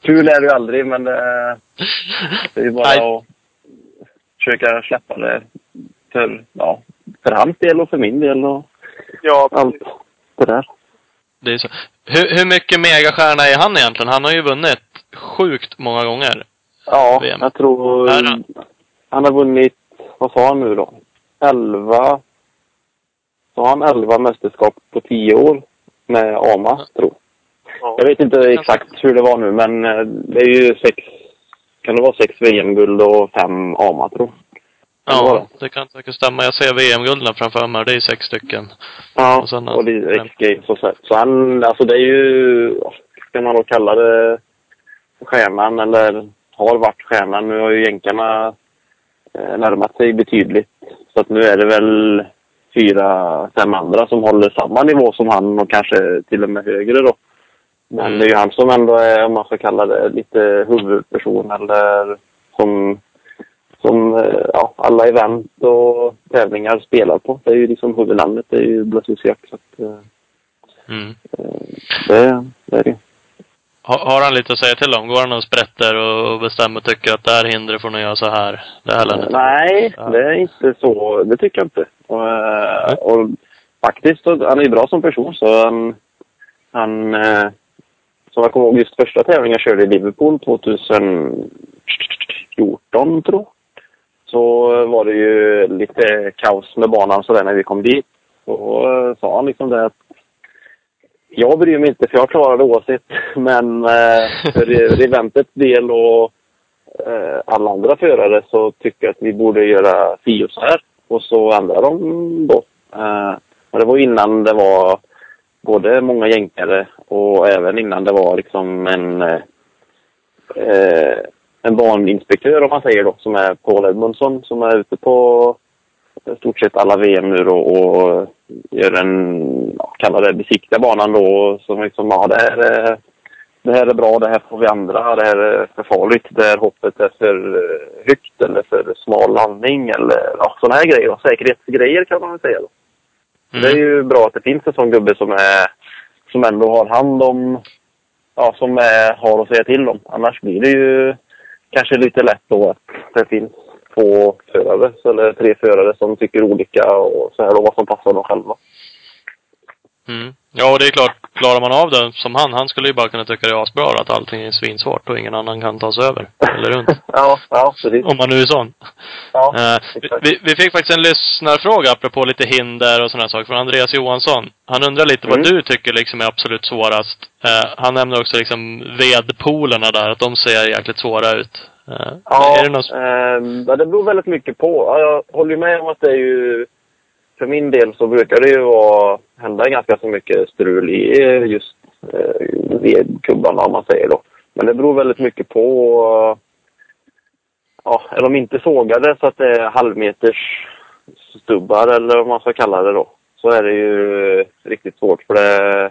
Kul är det ju aldrig, men det, det är ju bara Nej. att försöka släppa det för, ja, för hans del och för min del och Ja, allt det där. Det är så. Hur, hur mycket megastjärna är han egentligen? Han har ju vunnit sjukt många gånger. Ja, VM. jag tror han? han har vunnit, vad sa han nu då? 11, sa han 11 mästerskap på 10 år med AMA, tror jag. ja. Jag vet inte exakt hur det var nu, men eh, det är ju sex, kan det vara sex VM-guld och fem AMA, tror jag. Ja, det kan säkert stämma. Jag ser VM-gulden framför mig. Det är sex stycken. Ja, Och sen- och det är X-Games och så. Så han, alltså det är ju, ska man då kalla det stjärnan eller har varit stjärnan. Nu har ju jänkarna eh, närmat sig betydligt. Så att nu är det väl fyra, fem andra som håller samma nivå som han och kanske till och med högre då. Men Mm. det är ju han som ändå är, om man ska kalla det, lite huvudperson eller som, som eh, ja, alla event och tävlingar spelar på. Det är ju liksom huvudnamnet, det är ju Blasusiak. Så att, eh, Mm. det, det är det. Har, har han lite att säga till om? Går han och sprätter och, och bestämmer och tycker att det här hindret får nog göra så här? Det här? Nej, Ja. det är inte så. Det tycker jag inte. Och, eh, och faktiskt, han är ju bra som person. Så han, han eh, som jag kommer ihåg, just första tävlingen jag körde i Liverpool 2014, tror. Så var det ju lite kaos med banan sådär när vi kom dit. Och då sa han liksom det att jag bryr mig inte för jag klarar det oavsett. Men eh, för eventets del och eh, alla andra förare så tycker jag att vi borde göra si och så här. Och så ändrar de då. Eh, och det var innan det var både många jänkare Och även innan det var liksom en, eh, eh en baninspektör om man säger då, som är Paul Edmundsson som är ute på i stort sett alla VM nu då och gör en, ja, kallar det besiktiga banan då som liksom, ja det här är, det här är bra, det här får vi andra, det här är för farligt, det här hoppet är för eh, högt eller för smal landning eller ja, sådana här grejer. Då. Säkerhetsgrejer kan man väl säga då. Mm. Det är ju bra att det finns en sån gubbe som är som ändå har hand om, ja som är, har att säga till om. Annars blir det ju kanske lite lätt då att det finns två förare, eller tre förare som tycker olika och så här då vad som passar dem själva. Mm. Ja, och det är klart, klarar man av det som han, han skulle ju bara kunna tycka det är asbra att allting är svinsvårt och ingen annan kan ta sig över. Eller runt. Ja, ja precis. Om man nu är sån. Ja, Eh, exakt. vi, vi fick faktiskt en lyssnarfråga apropå lite hinder och sådana saker från Andreas Johansson. Han undrar lite vad Mm. du tycker liksom är absolut svårast. Eh, han nämner också liksom vedpolerna där, att de ser jäkligt svåra ut. Eh, Ja, är det något... ja, det beror väldigt mycket på. Ja, jag håller med om att det är ju... För min del så brukar det ju vara, hända ganska så mycket strul i eh, just eh, vedkubbarna om man säger då. Men det beror väldigt mycket på... Eh, ja, är de inte sågade så att det är halvmeters stubbar eller vad man ska kalla det då. Så är det ju eh, riktigt svårt för det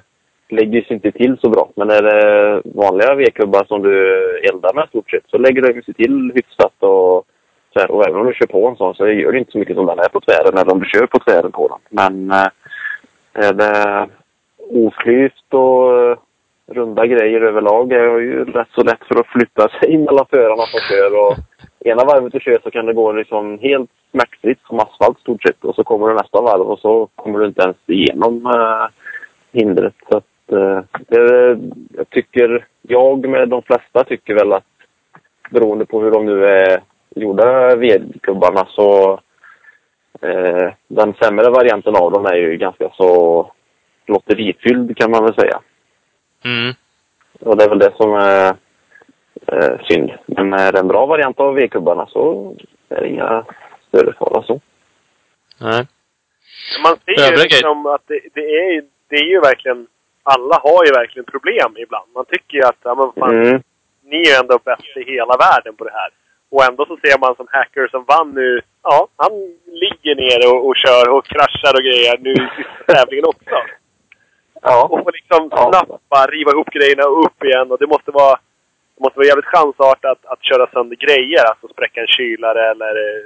lägger sig inte till så bra. Men är det vanliga vedkubbar som du eldar med stort sett så lägger de sig till hyfsat och så här. Och även om du kör på en sån så gör det inte så mycket om den är på tvären eller om du kör på tvären på den. Men eh, är det oklyvt och eh, runda grejer överlag är det ju rätt så lätt för att flytta sig mellan förarna som kör. Och ena varvet du kör så kan det gå liksom helt smärtfritt som asfalt stort sett. Och så kommer du nästa varv och så kommer du inte ens igenom eh, hindret. Så att, eh, det, jag tycker, jag med de flesta tycker väl att beroende på hur de nu är gjorda vedkubbarna så eh, den sämre varianten av dem är ju ganska så lotterifylld kan man väl säga. Mm. Och det är väl det som är eh, synd. Men är det en bra variant av vedkubbarna så är det inga större fara så. Nej. Man ser ju liksom att det, det, är, ju- det är ju verkligen... Alla har ju verkligen problem ibland. Man tycker ju att, ja men fan, Mm. ni är ju ändå bäst i hela världen på det här. Och ändå så ser man som hacker som vann nu, ja, han ligger ner och, och kör och kraschar och grejer nu i sista tävlingen också. Ja. Och får liksom bara riva ihop grejerna och upp igen. Och det måste vara, det måste vara jävligt chansartat att, att köra sönder grejer. Alltså spräcka en kylare eller eh,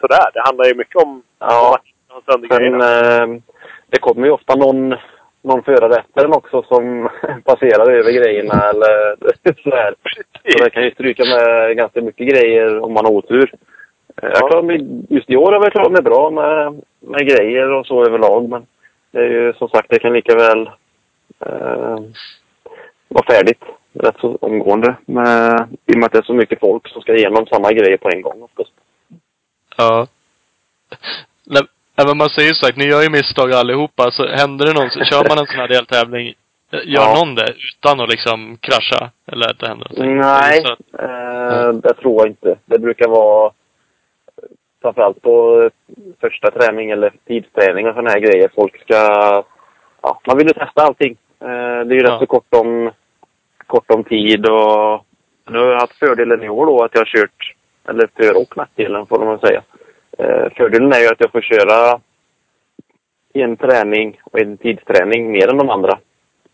sådär. Det handlar ju mycket om, Ja. om att ha sönder Sen, grejerna. eh, det kommer ju ofta någon, någon förare efter den också som passerar över grejerna eller sådär. Så det kan ju stryka med ganska mycket grejer om man har otur. Jag klarar mig, just i år har jag klarat mig bra med, med grejer och så överlag. Men det är ju som sagt, det kan lika väl eh, vara färdigt rätt så omgående. Med, I och med att det är så mycket folk som ska igenom samma grejer på en gång oftast. Ja. Nej, men man säger ju sagt, ni gör ju misstag allihopa. Så händer det någon, så kör man en sån här deltävling, eh, gör Ja. någon det utan att liksom krascha? Eller att det händer någonting? Nej, Så eh, det tror jag inte. Det brukar vara framförallt på första träning eller tidsträning och sådana här grejer. Folk ska... Ja, man vill ju testa allting. Eh, det är ju Ja. rätt så kort om, kort om tid och nu har jag haft fördelen i år då att jag har kört, eller för och nackdelen får man säga. Eh, fördelen är ju att jag får köra en träning och en tidsträning mer än de andra.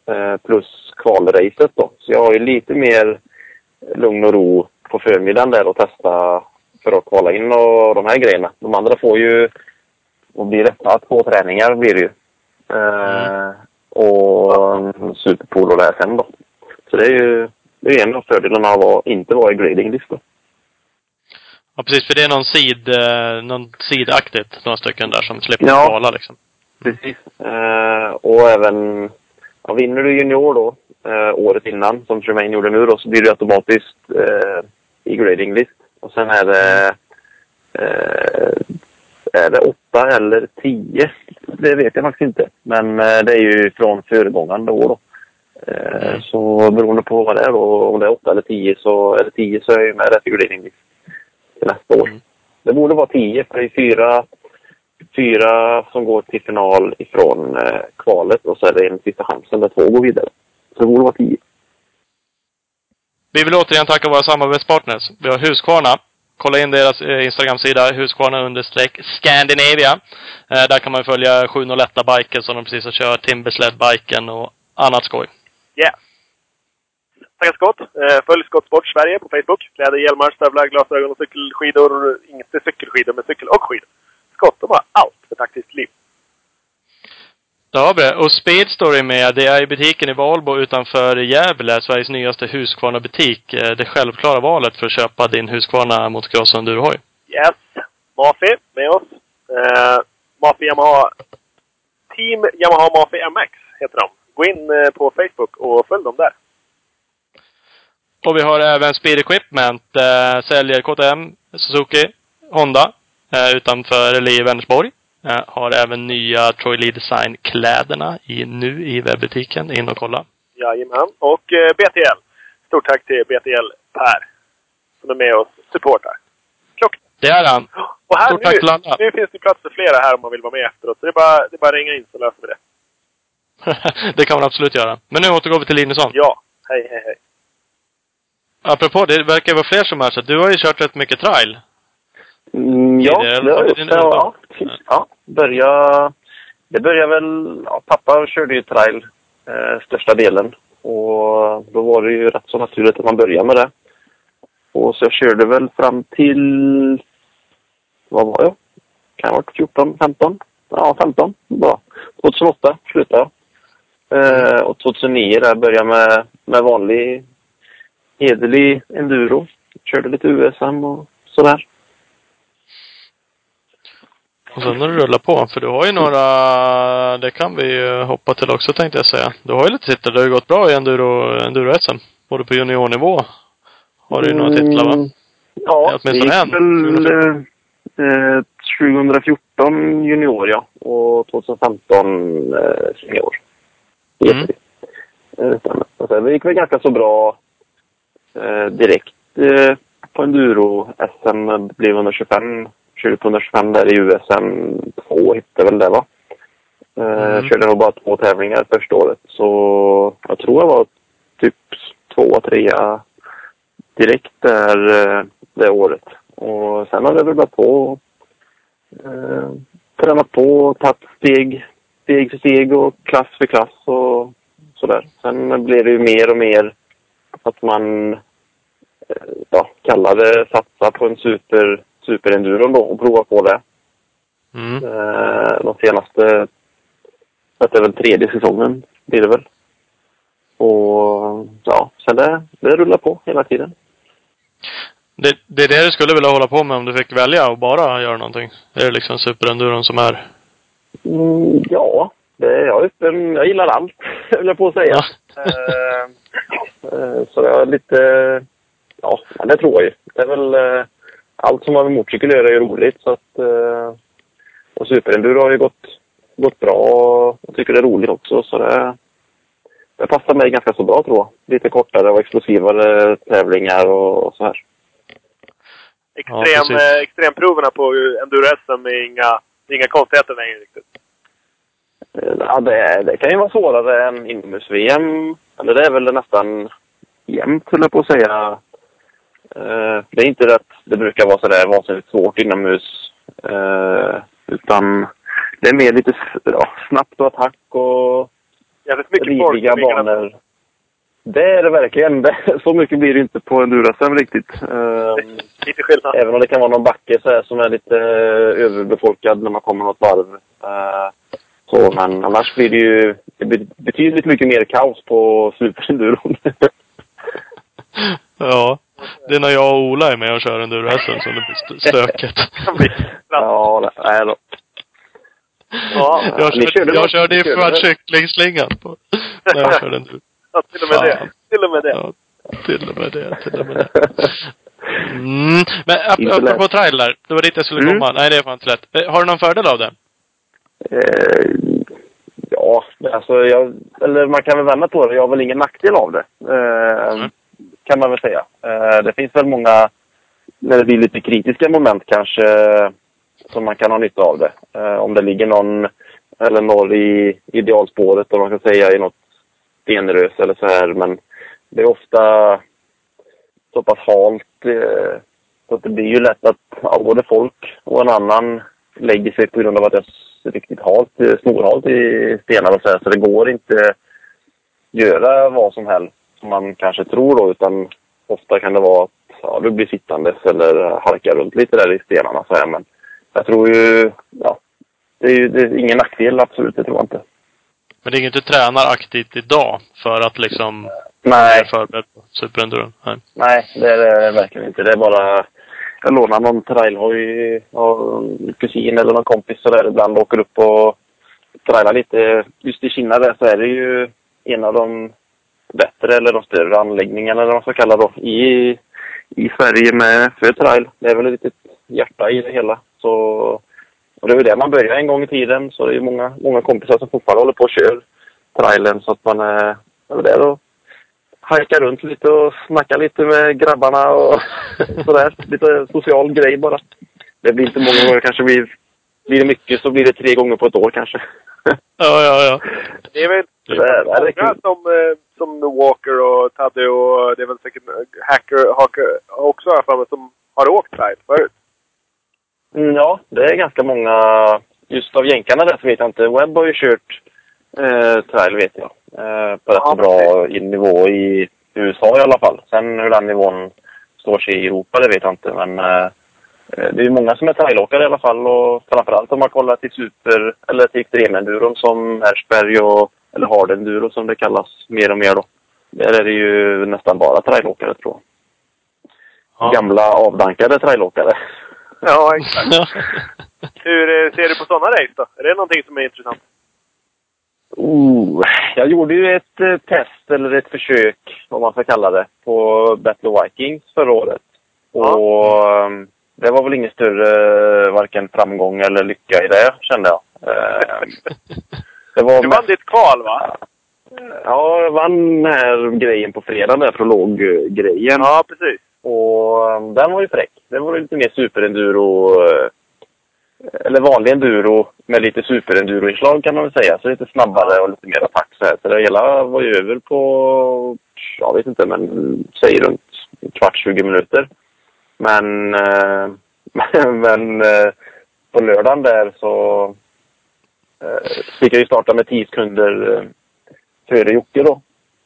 Eh, plus kvalracet då. Så jag har ju lite mer lugn och ro på förmiddagen där och testa för att kvala in och de här grejerna. De andra får ju, och blir det? Två träningar blir det ju. Mm. och en superpool och det här sen då. Så det är ju det är en av fördelarna av att inte vara i gradinglista. Ja, precis. För det är någon sid, eh, någon sidaktigt, några stycken där som slipper Ja. kvala liksom. Precis. Eh, och även, ja, vinner du junior då, eh, året innan, som Tremaine gjorde nu då, så blir du automatiskt eh, i grading list. Och sen är det, eh, är det åtta eller tio? Det vet jag faktiskt inte. Men eh, det är ju från föregångande år då. Eh, Mm. Så beroende på vad det är då, om det är åtta eller tio så det tio så är jag ju med rätt i grading list nästa år. Mm. Det borde vara tio, för det är fyra fyra som går till final ifrån eh, kvalet och så är det en sista chansen där två går vidare. Så det borde vara 10. Vi vill återigen tacka våra samarbetspartners. Vi har Husqvarna. Kolla in deras eh, Instagram-sida, Husqvarna understreck Scandinavia. Eh, där kan man följa 701 biken som de precis har kört, Timbersled-biken och annat skoj. Yeah. Scott. Eh, följ Scott Sport Sverige på Facebook. Kläder, hjälmar, stövlar, glasögon och cykelskidor. Inte cykelskidor, men cykel och skidor. Scott, de har allt för taktiskt liv. Har vi. Och Speedstory med. Det är i butiken i Valbo utanför Gävle, Sveriges nyaste Husqvarna-butik. Eh, Det självklara valet för att köpa din Husqvarna motocross och endurohoj. Yes. Mafi med oss. Eh, Mafi Yamaha. Team Yamaha Mafi MX heter de. Gå in eh, på Facebook och följ dem där. Och vi har även Speed Equipment. Eh, säljer KTM, Suzuki, Honda. Eh, utanför eller i Vänersborg. Eh, har även nya Troy Lee Design-kläderna i, nu i webbutiken. In och kolla. Jajamän. Och eh, BTL. Stort tack till BTL Per. Som är med och supportar. Klock. Det är han. Och här Stort tack till nu, alla. nu finns det plats för flera här om man vill vara med efteråt. Så det är bara, det är bara att ringa in så löser vi det. det kan man absolut göra. Men nu återgår vi till Linusson. Ja. Hej, hej, hej. Apropå, det verkar vara fler som är så. Du har ju kört rätt mycket trail. Mm, ja, det har jag gjort. Ja, ja, ja, börja, det började väl... Ja, pappa körde ju trail eh, största delen. Och då var det ju rätt så naturligt att man började med det. Och så jag körde väl fram till... Vad var jag? Kan ha varit 14, 15? Ja, 15. Bra. 2008 slutade jag. Eh, och 2009 där började jag med, med vanlig hederlig enduro. Körde lite USM och sådär. Och sen när du rullar på, för du har ju några, det kan vi ju hoppa till också tänkte jag säga. Du har ju lite titlar, det har ju gått bra i enduro, enduro-SM. Både på juniornivå har du ju några titlar va? Mm, Ja, det gick en. väl eh, 2014 junior ja. Och 2015 eh, senior. Mm. Eh, stämmer. Och sen, det gick väl ganska så bra eh, direkt eh, på enduro-SM. Blev 125. Körde på 125 där i USM 2 hittade väl det va? Eh, Mm. Körde nog bara två tävlingar första året. Så jag tror jag var typ tvåa, trea direkt där eh, det året. Och sen har det rullat på. Eh, tränat på, tagit steg, steg för steg och klass för klass och sådär. Sen blir det ju mer och mer att man eh, ja, kallar det satsa på en super, superenduron då och prova på det. Mm. Eh, de senaste, det är väl tredje säsongen blir det väl. Och ja, sen det, det rullar på hela tiden. Det, det är det du skulle vilja hålla på med om du fick välja och bara göra någonting? Är det liksom superenduron som är? Mm, ja, det är jag. Jag gillar allt, höll jag på att säga. Eh, eh, så jag är lite... Ja, men det tror jag ju. Det är väl... eh, Allt som har med motorcykel att göra är roligt. Så att, eh, och superenduro har ju gått, gått bra och jag tycker det är roligt också. Så det, det passar mig ganska så bra tror jag. Lite kortare och explosivare tävlingar och, och så här. Extrem, eh, extremproverna på enduro-SM är inga, inga konstigheter längre riktigt. Eh, Ja, det, det kan ju vara svårare än inomhus-VM. Eller det är väl nästan jämnt, höll jag på att säga. Eh, det är inte det att det brukar vara sådär vansinnigt svårt inomhus. Eh, utan det är mer lite ja, snabbt och attack och Jävligt mycket riviga banor. Det är det verkligen. Det, så mycket blir det inte på endurasm riktigt. Eh, Lite skillnad. Även om det kan vara någon backe så här som är lite överbefolkad när man kommer något varv. Så, men annars blir det ju det betydligt mycket mer kaos på superenduron. Ja. Det är när jag och Ola är med och kör enduro-SM som det blir st- stökigt. ja, det- nej då. Ja, Jag körde, körde jag körde ju för kycklingslingan på, när jag körde enduro. ja, till och med det. Fan. Till och med det. Ja, till och med det, till och med det. Mm. Men apropå trail där. Det var dit jag skulle Mm. komma. Nej, det är fan inte lätt. Eh, Har du någon fördel av det? Eh, ja, alltså jag, eller man kan väl vända på det. Jag har väl ingen nackdel av det. Eh, Mm. Kan man väl säga. Eh, det finns väl många, när det blir lite kritiska moment kanske, som man kan ha nytta av det. Eh, om det ligger någon eller norr i idealspåret, om man kan säga, i något stenrös eller så här. Men det är ofta så pass halt. Eh, så att det blir ju lätt att ja, både folk och en annan lägger sig på grund av att är riktigt halt, snorhalt i stenar och så här. Så det går inte göra vad som helst som man kanske tror då, utan ofta kan det vara att ja, du blir sittandes eller halkar runt lite där i stenarna så här. Men jag tror ju, ja, det är ju det är ingen nackdel absolut, det tror jag inte. Men det är inget du tränar aktivt idag för att liksom Nej, förberedd på superenduron? Nej. nej det är det verkligen inte. Det är bara, jag lånar någon trailhoj av en kusin eller någon kompis så där ibland åker upp och trailar lite. Just i Kina där så är det ju en av de bättre eller de större anläggningarna eller vad man ska kalla det i, i Sverige med för trail. Det är väl ett litet hjärta i det hela. Så, och det är väl det man började en gång i tiden. Så det är ju många, många kompisar som fortfarande håller på och kör trailen så att man är, är väl där och hajkar runt lite och snackar lite med grabbarna och sådär. Lite social grej bara. Det blir inte många gånger, kanske blir, blir det mycket så blir det tre gånger på ett år kanske. Ja, ja, ja. Det är väl Det är- det många kul. som, eh, som Walker och Tadde och det är väl säkert Hacker, Hacker också för mig, som har åkt trail förut. Mm, ja, det är ganska många. Just av jänkarna där så vet jag inte. Webb har ju kört eh, trail vet jag. Eh, på rätt Ja, bra i nivå i USA i alla fall. Sen hur den nivån står sig i Europa det vet jag inte. Men eh, eh, det är ju många som är trailåkare i alla fall. Och framförallt om man kollar till super eller till extremenduron som Ersberg och eller hardenduro som det kallas mer och mer då. Där är det ju nästan bara trailåkare tror jag. Ja. Gamla avdankade trailåkare. Ja, exakt. Hur eh, ser du på sådana race då? Är det någonting som är intressant? Oh, jag gjorde ju ett eh, test, eller ett försök, om man ska kalla det, på Battle of Vikings förra året. Ja. Och ehm, det var väl ingen större varken framgång eller lycka i det, kände jag. Eh, det var Du vann ditt kval va? Ja, jag vann den här grejen på fredagen, där prologgrejen. Ja, precis. Och ehm, den var ju fräck. Det var lite mer superenduro, eh, eller vanlig enduro med lite superenduro-inslag kan man väl säga. Så lite snabbare och lite mer attack så här. Så det hela var ju över på, jag vet inte, men säg runt en kvart, 20 minuter. Men, eh, men eh, på lördagen där så eh, fick jag ju starta med 10 sekunder eh, före Jocke då,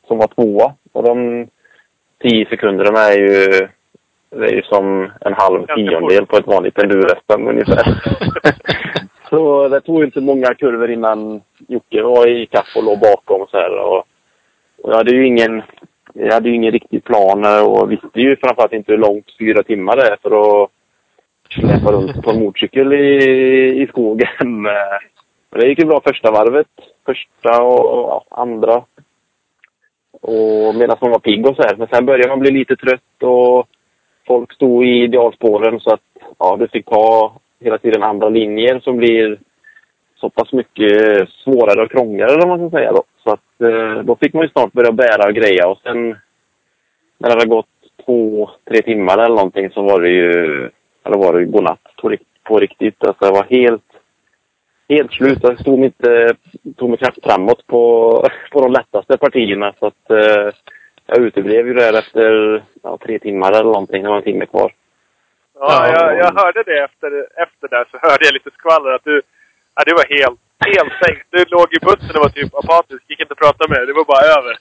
som var tvåa. Och de 10 sekunderna är ju, det är ju som en halv tiondel på ett vanligt enduro-SM ungefär. så det tog inte många kurvor innan Jocke var i kapp och låg bakom och så här. Och, och jag hade ju ingen, jag hade ju ingen riktig plan och visste ju framförallt inte hur långt fyra timmar det är för att släpa runt på en motorcykel i, i skogen. Men det gick ju bra första varvet. Första och, och ja, andra. Och medan man var pigg och så här. Men sen började man bli lite trött och folk stod i idealspåren så att ja, du fick ta hela tiden andra linjer som blir så pass mycket svårare och krångligare om man ska säga då. Så att eh, då fick man ju snart börja bära och greja och sen när det hade gått två, tre timmar eller någonting så var det ju, eller var det ju godnatt på, riktigt. Alltså jag var helt, helt slut. Jag stod mig inte, tog mig knappt framåt på, på de lättaste partierna så att eh, jag uteblev ju där efter ja, tre timmar eller någonting. Det var en timme kvar. Ja, Ja. jag, jag hörde det efter, efter där så hörde jag lite skvaller att du, ja, du var helt, helt sänkt. Du låg i bussen och var typ apatisk, gick inte att prata med. Det var bara över.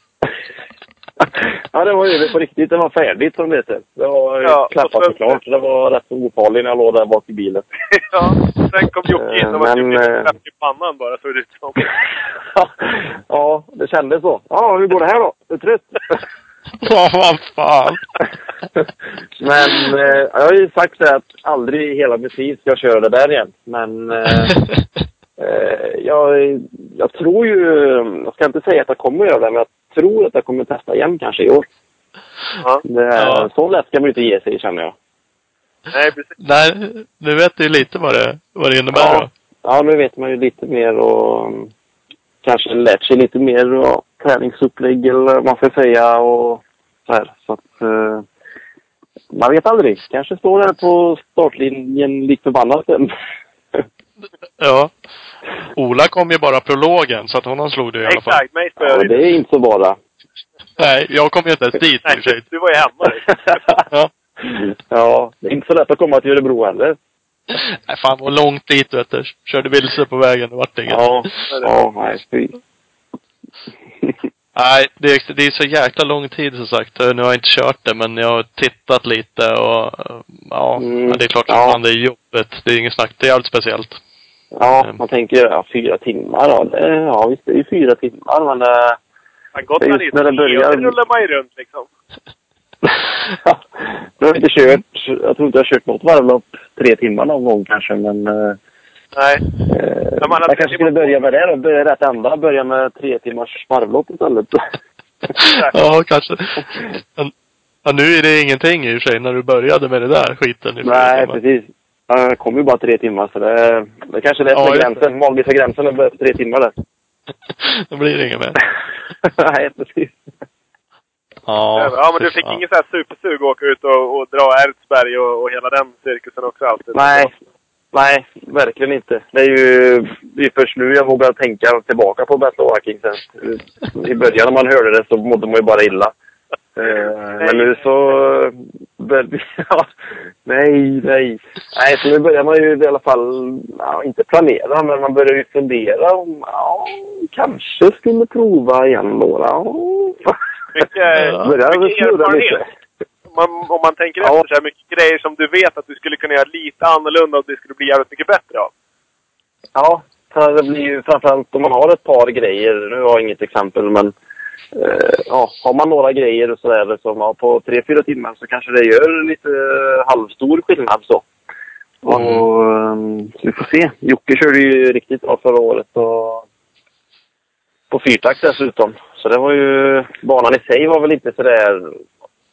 ja, det var ju på riktigt. Det var färdigt som det heter. Det var Ja, klappat och klart. Det var rätt ofarligt när jag låg där bak i bilen. ja, sen kom Jocke in och var Eh, typ i pannan bara, såg det ut som. ja, det kändes så. Ja, hur går det här då? Är du trött? Ja, vad fan. Men eh, jag har ju sagt det att aldrig i hela mitt liv ska jag köra det där igen. Men eh, jag, jag tror ju, jag ska inte säga att jag kommer göra det, men jag tror att jag kommer testa igen kanske i år. Ja. Det, Ja. Så lätt ska man ju inte ge sig känner jag. Nej, precis. Nej, nu vet du ju lite vad det, vad det innebär Ja. då. Ja, nu vet man ju lite mer och mm, kanske lärt sig lite mer och träningsupplägg eller vad man ska säga och så här. Så att, eh, man vet aldrig. Kanske står där på startlinjen likt förbannat sen. Ja. Ola kom ju bara prologen, så att honom slog du i alla fall. Exakt, mig Ja, det är inte så bara. Nej, jag kom ju inte ens dit. Nej, du var ju hemma. Ja. ja, det är inte så lätt att komma till Örebro heller. Nej, fan vad långt dit vet du. Körde vilse på vägen, det vart inget. Ja, ja, nej, fy. Nej, det är, det är så jäkla lång tid som sagt. Nu har jag inte kört det, men jag har tittat lite och ja, Mm, det är klart ja. att fan, det är jobbet. Det är inget snack. Det är jävligt speciellt. Ja, man tänker ja, fyra timmar. Ja, det, ja visst, det är ju fyra timmar, men eh, Han Gotland Just är när det börjar- det rullar man ju runt liksom. jag har inte kört, jag tror inte jag har kört något varvlopp tre timmar någon gång kanske, men eh, Nej. eh, Ja, man jag kanske skulle börja med det då. Börja rätt ända. Börja med tre timmars varvlopp istället. Ja, kanske. Men, ja, nu är det ingenting i och för sig när du började med det där skiten. Nej, precis. Ja, Jag kom ju bara tre timmar, så det, det kanske är Ja, gränsen. Magiska gränsen är tre timmar där. Då blir det inget mer. Nej, precis. Ja, Ja, men du fick fan. ingen så här supersug att åka ut och, och dra Ertsberg och, och hela den cirkusen också alltid? Nej, nej, verkligen inte. Det är ju det är först nu jag vågar tänka tillbaka på Battle of Vikings. I början när man hörde det så mådde man ju bara illa. Eh, Men nu så... Ja, nej, nej. Nej, så nu börjar man ju i alla fall, ja, inte planera, men man börjar ju fundera om, ja, kanske skulle prova igen då. Ja. Mycket, Börjar mycket erfarenhet. man, om man tänker Ja. efter så här mycket grejer som du vet att du skulle kunna göra lite annorlunda och det skulle bli jävligt mycket bättre av. Ja, det blir ju framförallt om man har ett par grejer. Nu har jag inget exempel, men eh, ja, har man några grejer och sådär som ja, på tre, fyra timmar så kanske det gör lite eh, halvstor skillnad så. Och ehm, så vi får se. Jocke körde ju riktigt bra förra året och på fyrtakt dessutom. Så det var ju, banan i sig var väl inte sådär,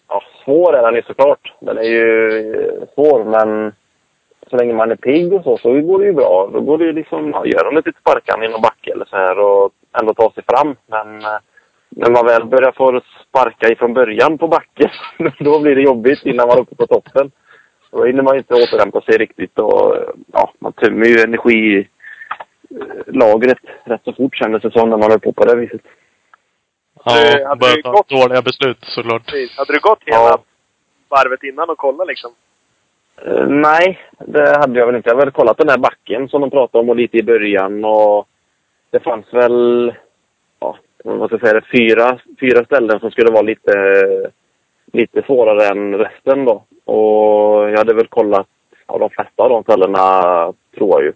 ja svår är den ju såklart. Den är ju eh, svår men så länge man är pigg och så, så går det ju bra. Då går det ju liksom, ja, göra lite sparkande i någon backe eller så här och ändå ta sig fram. Men eh, när man väl börjar få sparka ifrån början på backen, då blir det jobbigt innan man är uppe på toppen. Och Då hinner man inte återhämta sig riktigt och ja, man tömmer ju energilagret rätt så fort kändes det som när man höll på på det viset. Det Ja, hade börjat ju ta gått- dåliga beslut såklart. Precis. Hade du gått hela Ja. varvet innan och kollat liksom? Eh, nej, det hade jag väl inte. Jag hade väl kollat den här backen som de pratade om och lite i början och det fanns väl, vad ska jag säga, det, fyra, fyra ställen som skulle vara lite, lite svårare än resten då. Och jag hade väl kollat ja, de flesta av de ställena, tror jag ju.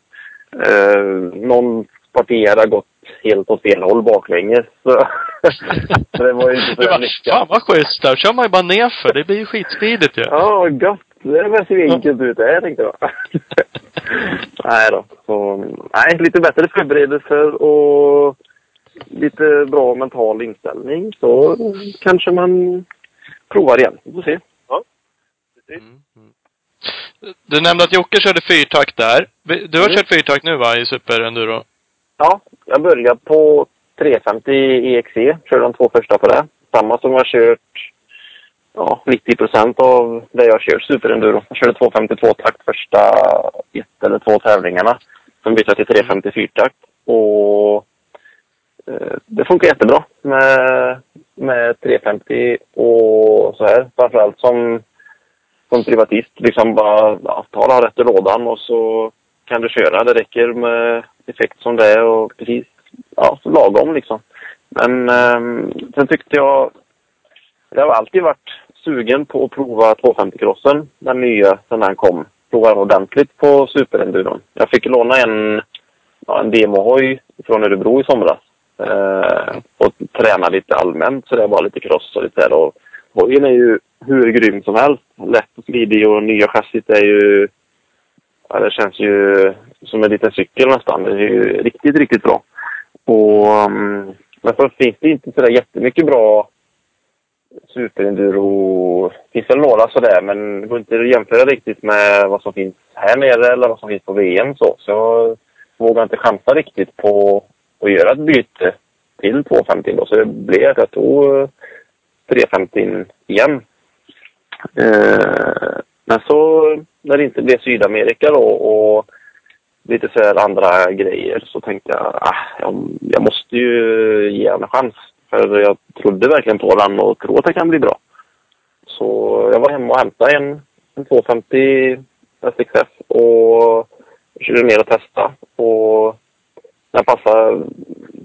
Eh, någon parti hade gått helt åt fel håll baklänges. Så, så det var ju inte så lyckat. fan vad schysst. Där kör man ju bara nerför. Det blir ju skitsmidigt ju. Ja, gott. Det ser ju enkelt ut det här, tänkte jag. nej då. Så, nej, lite bättre förberedelser och lite bra mental inställning så kanske man provar igen. Vi får se. Precis. Mm, mm. Du nämnde att Jocke körde fyrtakt där. Du har Mm. kört fyrtakt nu va, i Super Enduro? Ja, jag började på 350 EXE. Körde de två första på det. Samma som jag har kört ja, 90 procent av det jag kört superenduro. Jag körde 252 takt första ett eller två tävlingarna. Sen bytte jag till 350 takt och Eh, det funkar jättebra med, med 350 och så här. Framförallt som, som privatist. Liksom bara ja, ta den rätt i lådan och så kan du köra. Det räcker med effekt som det är och precis ja, så lagom liksom. Men eh, sen tyckte jag... Jag har alltid varit sugen på att prova 250-crossen, den nya, sen den kom. Prova den ordentligt på superenduron. Jag fick låna en, ja, en demohoj från Örebro i somras. Eh, och träna lite allmänt, så det var lite cross och lite där. Och hojen är ju hur grym som helst. Lätt och smidig och nya chassit är ju... Ja, det känns ju som en liten cykel nästan. Det är ju riktigt, riktigt bra. Och, mm, men så finns det inte sådär jättemycket bra superenduro. Det finns väl några sådär, men det går inte att jämföra riktigt med vad som finns här nere eller vad som finns på VM. Så, så jag vågar inte chansa riktigt på att göra ett byte till 250 då. Så det blev att jag tog 350 igen. Eh, men så när det inte blev Sydamerika då och lite så här andra grejer så tänkte jag ah, jag, jag måste ju ge den en chans. För jag trodde verkligen på den och tror att det kan bli bra. Så jag var hemma och hämtade en, en 250 SXF och körde ner och testade. Och den passar,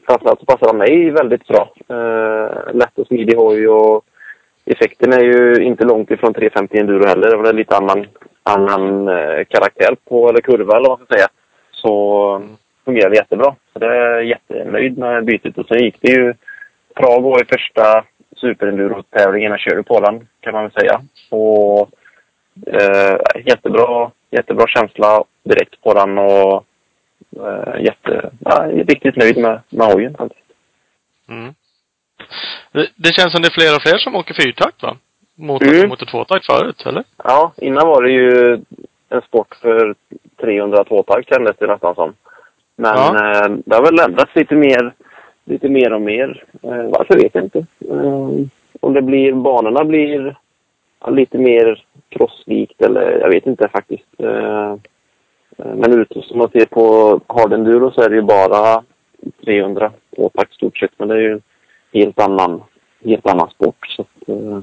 framförallt så passar den mig väldigt bra. Eh, lätt och smidig hoj och effekten är ju inte långt ifrån 350 enduro heller. Det var lite annan, annan eh, karaktär på, eller kurva eller vad man ska säga. Så fungerar det jättebra. Så det är jag jättenöjd med bytet. Och sen gick det ju Prag var ju första superenduro-tävlingen jag körde på den, kan man väl säga. Och eh, jättebra, jättebra känsla direkt på den och eh, jätte, ja, riktigt nöjd med, med hojen faktiskt. Mm. Det, det känns som det är fler och fler som åker fyrtakt va? Mot, Mm. mot tvåtakt förut, eller? Ja, innan var det ju en sport för 300 tvåtakt kändes det nästan som. Men Ja. eh, det har väl ändrats lite mer, lite mer och mer. Eh, varför vet jag inte. Eh, om det blir, banorna blir lite mer crosslikt eller jag vet inte faktiskt. Eh, men ute som man ser på hardenduro så är det ju bara 300 tvåtakt stort sett. Men det är ju en helt annan, helt annan sport. Så att, eh,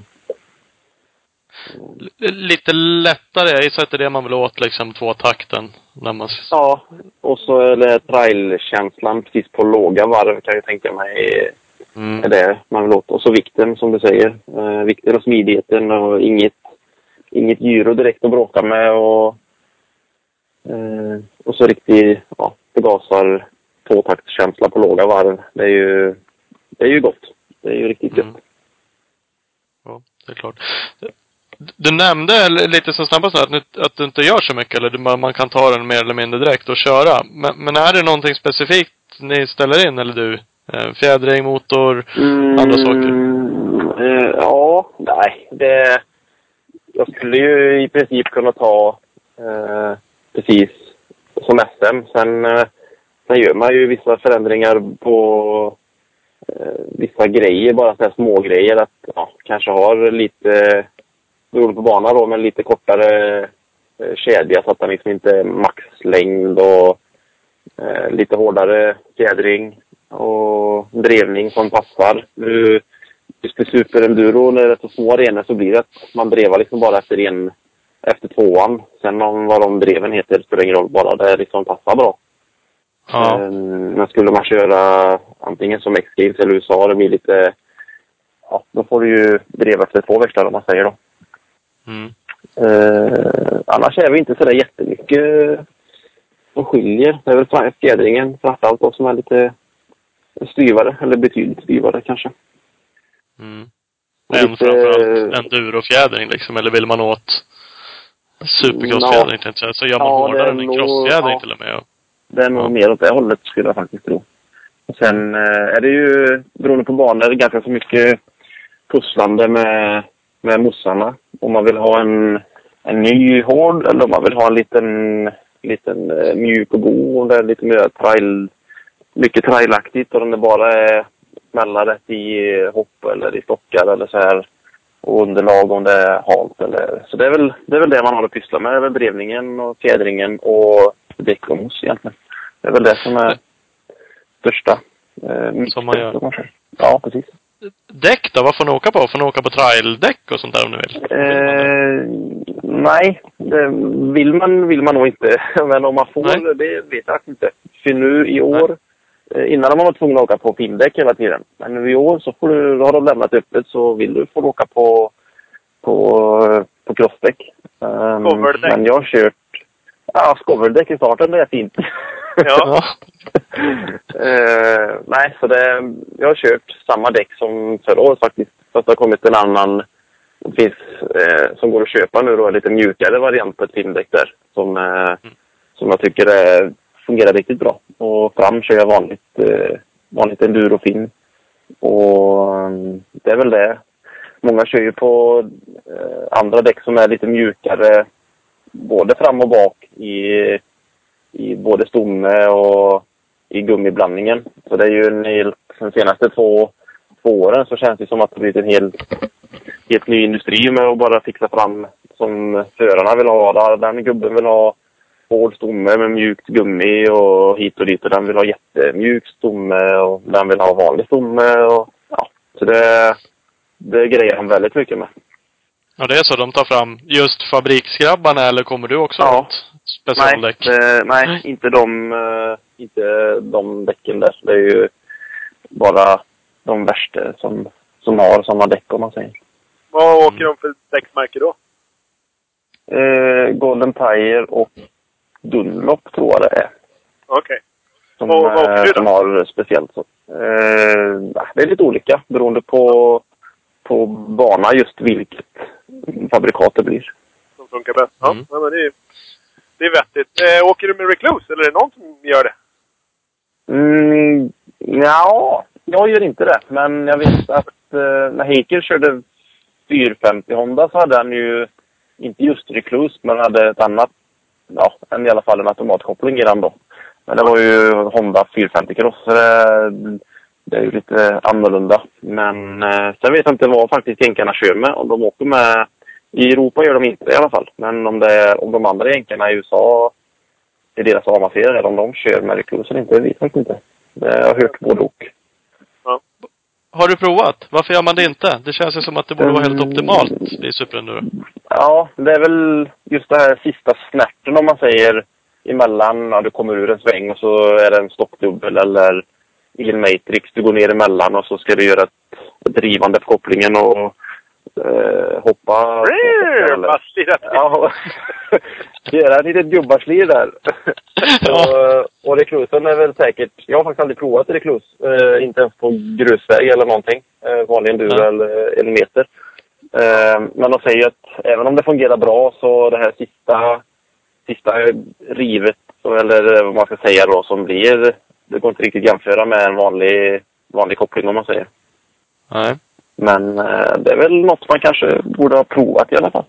Lite lättare, jag gissar att det är det man vill åt liksom, tvåtakten. När man... Ja, och så är det trailkänslan precis på låga varv kan jag tänka mig Mm. är det man vill åt. Och så vikten som du säger. Eh, vikten och smidigheten och inget, inget gyro direkt att bråka med och, eh, och så riktig ja, förgasar tvåtaktskänsla på låga varv. Det är ju, det är ju gott. Det är ju riktigt gött. Mm. Ja, det är klart. Du nämnde lite som snabbast att, nu- att du inte gör så mycket, eller du, man kan ta den mer eller mindre direkt och köra. Men, men är det någonting specifikt ni ställer in, eller du? Eh, Fjädring, motor, andra saker? Mm, eh, ja, nej. Det, jag skulle ju i princip kunna ta eh, precis som SM. Sen, eh, sen gör man ju vissa förändringar på eh, vissa grejer, bara så här små grejer Att ja, kanske har lite, beroende på bana då, men lite kortare eh, kedja så att den liksom inte är maxlängd och eh, lite hårdare fjädring och drevning som passar. Nu, just i superenduro, när det är så små arenor, så blir det att man drevar liksom bara efter en, efter tvåan. Sen om vad de dreven heter spelar ingen roll, bara det liksom passar bra. Ja. Eh, Men skulle man köra antingen som X-Games eller USA, det blir lite... Ja, då får du ju dreva efter två växlar om man säger då. Mm. Eh, annars är vi inte sådär jättemycket som skiljer. Det är väl fjädringen framförallt då som är lite styvare, eller betydligt styvare kanske. Mm. Och En lite- framförallt endurofjädring liksom, eller vill man åt supercrossfjädring tänkte jag säga. Så gör man Ja, hårdare än en crossfjädring ja. till och med. Det är nog Ja. mer åt det hållet skulle jag faktiskt tro. Och sen eh, är det ju, beroende på banor, ganska så mycket pusslande med, med mossarna. Om man vill ha en, en ny hård eller om man vill ha en liten, liten eh, mjuk och god. Är lite mer trail, mycket trailaktigt och om det bara är smälla rätt i hopp eller i stockar eller så här. Och underlag om det är halt eller... Så det är väl det, är väl det man har att pyssla med. Det är väl drevningen och fjädringen och däck och mos egentligen. Det är väl det som är största. Eh, Som man gör. Ja, precis. Däck då? Vad får ni åka på? Får ni åka på traildäck och sånt där om ni vill? Eh, nej, det vill man, vill man nog inte. Men om man får, Nej. det vet jag inte. För nu i år, eh, innan har man var tvungen att åka på pindäck hela tiden. Men nu i år så får du, har de lämnat öppet så vill du få åka på, på, på crossdäck. Um, Skoveldäck. men jag har kört, ja skoveldäck i starten, det är fint. Ja. Eh, nej, så det, jag har kört samma däck som förra året faktiskt. Fast det har kommit en annan, det finns, eh, som går att köpa nu då, en lite mjukare variant på ett filmdäck där. Som, eh, som jag tycker är, fungerar riktigt bra. Och fram kör jag vanligt, eh, vanligt endurofilm. Och mm, det är väl det. Många kör ju på eh, andra däck som är lite mjukare både fram och bak i, i både stomme och i gummiblandningen. Så det är ju en helt, de senaste två, två åren så känns det som att det blivit en helt, helt ny industri med att bara fixa fram som förarna vill ha. Den gubben vill ha hård stomme med mjukt gummi och hit och dit. Och den vill ha jättemjuk stomme och den vill ha vanlig stomme. Och, ja, så det, det grejer han väldigt mycket med. Ja, det är så. De tar fram just fabriksgrabbarna eller kommer du också Ja. åt specialdäck? Nej, eh, nej inte, de, eh, inte de däcken där. Det är ju bara de värsta som, som har sådana däck om man säger. Vad åker de för däcksmärke då? Eh, Golden Tire och Dunlop tror jag det är. Okej. Som, Vad- vad åker eh, du då? som har speciellt så. Eh, det är lite olika beroende på, på bana just vilket fabrikat det blir. Som funkar bäst. Ja, Mm. ja men det är, det är vettigt. Eh, åker du med Recluse eller är det någon som gör det? Mm, ja, jag gör inte det. Men jag vet att eh, när Heiker körde 450 Honda så hade han ju inte just Recluse men hade ett annat, ja, en, i alla fall en automatkoppling i den då. Men det var ju Honda 450 Cross så det, det är ju lite annorlunda. Men eh, sen vet jag inte vad faktiskt jänkarna kör med. Om de åker med i Europa gör de inte det i alla fall. Men om, det är, om de andra jänkarna i USA i deras A-serier, eller om de kör med Recluse eller inte, det vet jag inte. Det har jag hört både och. Har du provat? Varför gör man det inte? Det känns ju som att det borde vara helt Mm. optimalt i Superenduro. Ja, det är väl just det här sista snärten om man säger emellan, ja, du kommer ur en sväng och så är det en stockdubbel eller i en matrix, du går ner emellan och så ska du göra ett drivande på kopplingen och eh, hoppa. Ja, göra ett litet gubbarslir där. Och, och reklusen är väl säkert, jag har faktiskt aldrig provat reklus. Eh, inte ens på grusväg eller någonting. Eh, vanlig enduro eller en meter. Eh, men de säger att även om det fungerar bra så det här sista, sista rivet, eller vad man ska säga då, som blir, det går inte riktigt att jämföra med en vanlig, vanlig koppling om man säger. Nej. Men eh, det är väl något man kanske borde ha provat i alla fall.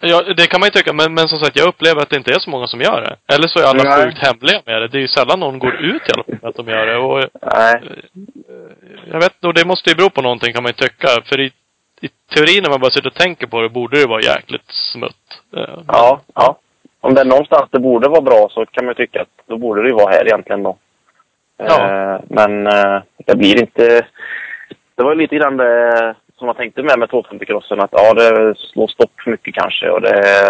Ja, det kan man ju tycka, men, men som sagt, jag upplever att det inte är så många som gör det. Eller så är alla Nej. sjukt hemliga med det. Det är ju sällan någon går ut i alla fall med att de gör det. Och Nej. jag vet och det måste ju bero på någonting kan man ju tycka. För i, i teorin när man bara sitter och tänker på det borde det vara jäkligt smutt. Eh, Ja, ja. Om det är någonstans det borde vara bra så kan man ju tycka att då borde det ju vara här egentligen då. Ja. Eh, men eh, det blir inte... Det var lite grann det som jag tänkte med med 250-crossen att ja, det slår stopp mycket kanske och det är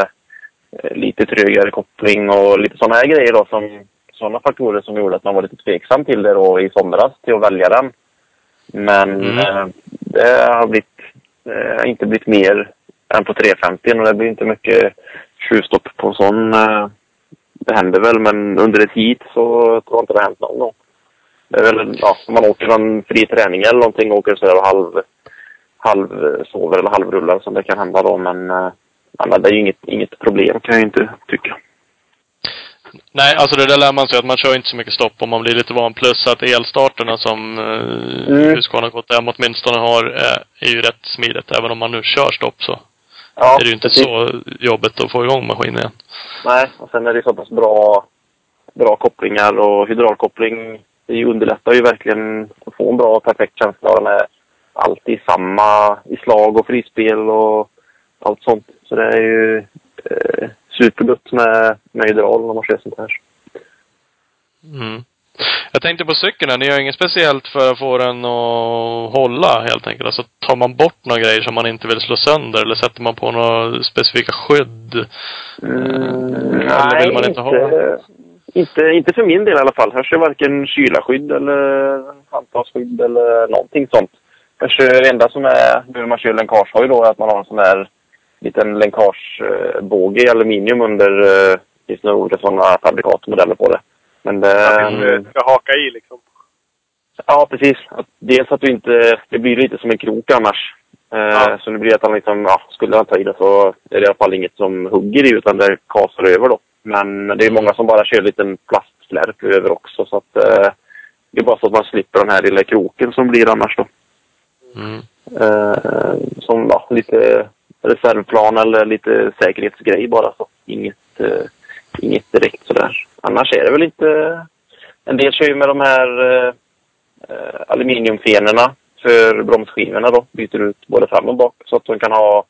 eh, lite trögare koppling och lite sådana här grejer då som sådana faktorer som gjorde att man var lite tveksam till det då i somras till att välja den. Men Mm. eh, det har blivit, eh, inte blivit mer än på 350 och det blir inte mycket tjuvstopp på en sån. Eh, det händer väl, men under ett hit så tror jag inte det har hänt någon gång. Det är väl, ja, om man åker någon fri träning eller någonting och åker sådär och halv, halv sover eller halvrullar som det kan hända då, men eh, men det är ju inget, inget problem kan jag inte tycka. Nej, alltså det där lär man sig att man kör inte så mycket stopp om man blir lite van. Plus att elstarterna som eh, Mm. Husqvarna KTM åtminstone har eh, är ju rätt smidigt. Även om man nu kör stopp så Ja, är det ju inte precis. så jobbigt att få igång maskinen igen. Nej, och sen är det så pass bra, bra kopplingar och hydraulkoppling. Det underlättar ju verkligen att få en bra och perfekt känsla. Den är alltid samma i slag och frispel och allt sånt. Så det är ju eh, supergott med, med hydraul när man kör sånt här. Mm. Jag tänkte på cykeln här. Ni gör inget speciellt för att få den att hålla helt enkelt. Alltså tar man bort några grejer som man inte vill slå sönder eller sätter man på några specifika skydd? Mm, Eller vill man inte ha inte, inte, för min del i alla fall. Jag kör varken kylarskydd eller handtagsskydd eller någonting sånt. Jag kör det enda som är nu när man kör länkagehoj då är att man har en sån här liten länkagebåge i aluminium under eh, det finns några olika sådana fabrikatmodeller på det. Men det... Att du inte ska haka i liksom. Ja, precis. Dels att du inte... Det blir lite som en krok annars. Eh, Ja. Så det blir att han liksom, ja, skulle han ta i det så är det i alla fall inget som hugger i utan det kasar över då. Men det är många som bara kör en liten plastflärp över också så att eh, det är bara så att man slipper den här lilla kroken som blir annars då. Mm. Eh, som ja, lite reservplan eller lite säkerhetsgrej bara så. Inget, eh, inget direkt sådär. Annars är det väl inte... En del kör ju med de här eh, eh, aluminiumfenorna för bromsskivorna då. Byter ut både fram och bak så att de kan ha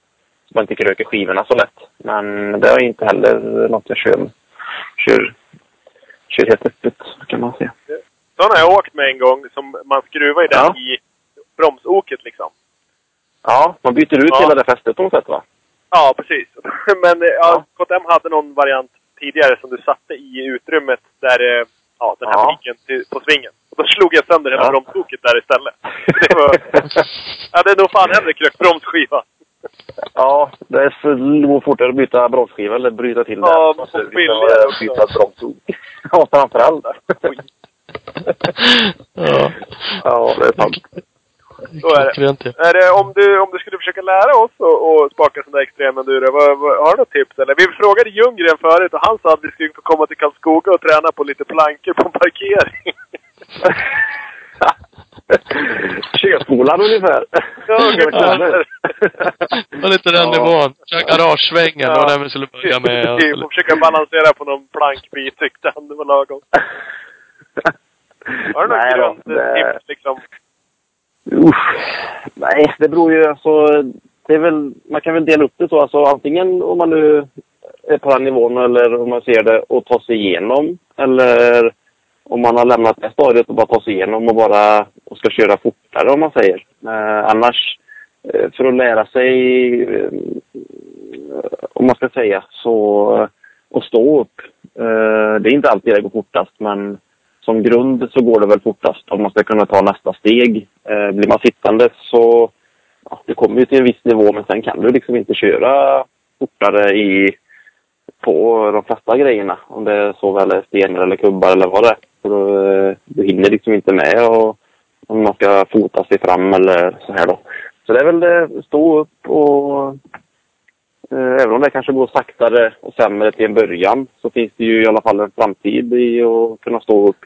man inte kröker skivorna så lätt. Men det är inte heller något jag kör, kör, kör helt öppet kan man säga. Sån har jag åkt med en gång som man skruvar i den Ja. i bromsoket liksom. Ja, man byter ut Ja. hela det fästet på något sätt va? Ja, precis. Men eh, ja, Ja. KTM hade någon variant tidigare som du satte i utrymmet där, eh, ja, den här Ja. piken på svingen. Och då slog jag sönder hela Ja. bromsoket där istället. Det var, jag hade nog fan hellre krökt bromsskiva. Ja, det är så nog fortare att byta bromsskiva eller bryta till Ja, den. men så Service billigare än att också. byta bromsok. Ja, framförallt. Ja. Ja, det är sant. Så är det. Är det om, du, om du skulle försöka lära oss att att spaka där extremenduro, vad, vad, har du något tips eller? Vi frågade Ljunggren förut och han sa att vi skulle få komma till Karlskoga och träna på lite plankor på en parkering. Körskolan ungefär. Ja, ungefär. Det var lite den Ja. nivån. Garagesvängen, det var den vi skulle börja med. Vi får försöka balansera på någon plankbit tyckte han det var lagom. Har du något grundtips det- liksom? Usch. Nej, det beror ju alltså... Det är väl, man kan väl dela upp det så. Alltså, antingen om man nu är på den nivån eller om man ser det och ta sig igenom. Eller om man har lämnat det stadiet och bara tar sig igenom och bara och ska köra fortare om man säger. Eh, annars, eh, för att lära sig, eh, om man ska säga, så eh, att stå upp. Eh, det är inte alltid det går fortast men som grund så går det väl fortast om man ska kunna ta nästa steg. Eh, blir man sittande så ja, det kommer ju till en viss nivå men sen kan du liksom inte köra fortare i på de flesta grejerna. Om det är såväl är stenar eller kubbar eller vad det är. För då, eh, du hinner liksom inte med och om man ska fota sig fram eller så här då. Så det är väl det, stå upp och eh, även om det kanske går saktare och sämre till en början så finns det ju i alla fall en framtid i att kunna stå upp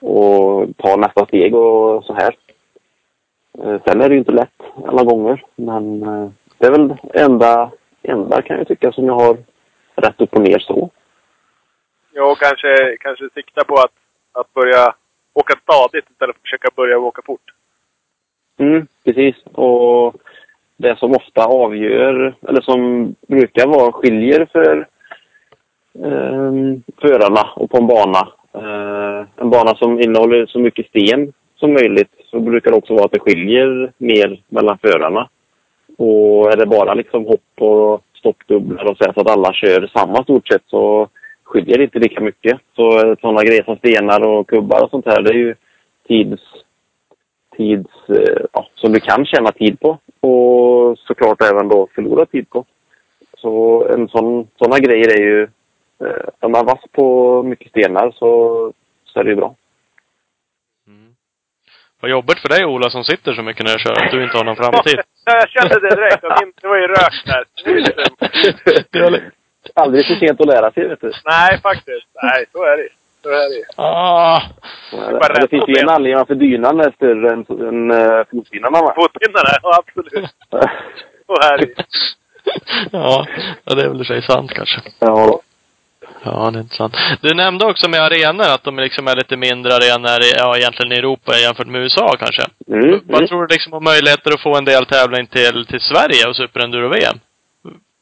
och ta nästa steg och så här. Eh, sen är det ju inte lätt alla gånger, men det är väl det enda, enda kan jag tycka som jag har rätt upp och ner så. Ja, och kanske, kanske sikta på att, att börja åka stadigt istället för att försöka börja åka fort. Mm, precis. Och det som ofta avgör, eller som brukar vara skiljer för eh, förarna och på en bana. Eh, en bana som innehåller så mycket sten som möjligt så brukar det också vara att det skiljer mer mellan förarna. Och är det bara liksom hopp och stoppdubblar och så, här, så att alla kör samma stort sett så skiljer inte lika mycket. Så sådana grejer som stenar och kubbar och sånt här, det är ju tids tids, eh, ja, som du kan tjäna tid på och såklart även då förlora tid på. Så en sån, såna grejer är ju, eh, om man är vass på mycket stenar så, så är det ju bra. Vad jobbigt för dig Ola som sitter så mycket när jag kör, att du inte har någon framtid. Ja, jag kände det direkt. Det var ju rök där. Det Aldrig för sent att lära sig vet du. Nej, faktiskt. Nej, så är det Så är det ah, det rätt finns på ju en anledning varför dynan är större än, än uh, fotpinnarna va? Fotpinnarna, ja absolut. Så är det ja, ja, det är väl i och sig sant kanske. ja. Ja, det är intressant. Du nämnde också med arenor att de liksom är lite mindre arenor, i- ja egentligen i Europa jämfört med USA kanske. Mm, Vad mm. tror du liksom om möjligheter att få en del tävling till, till Sverige och Superenduro-VM?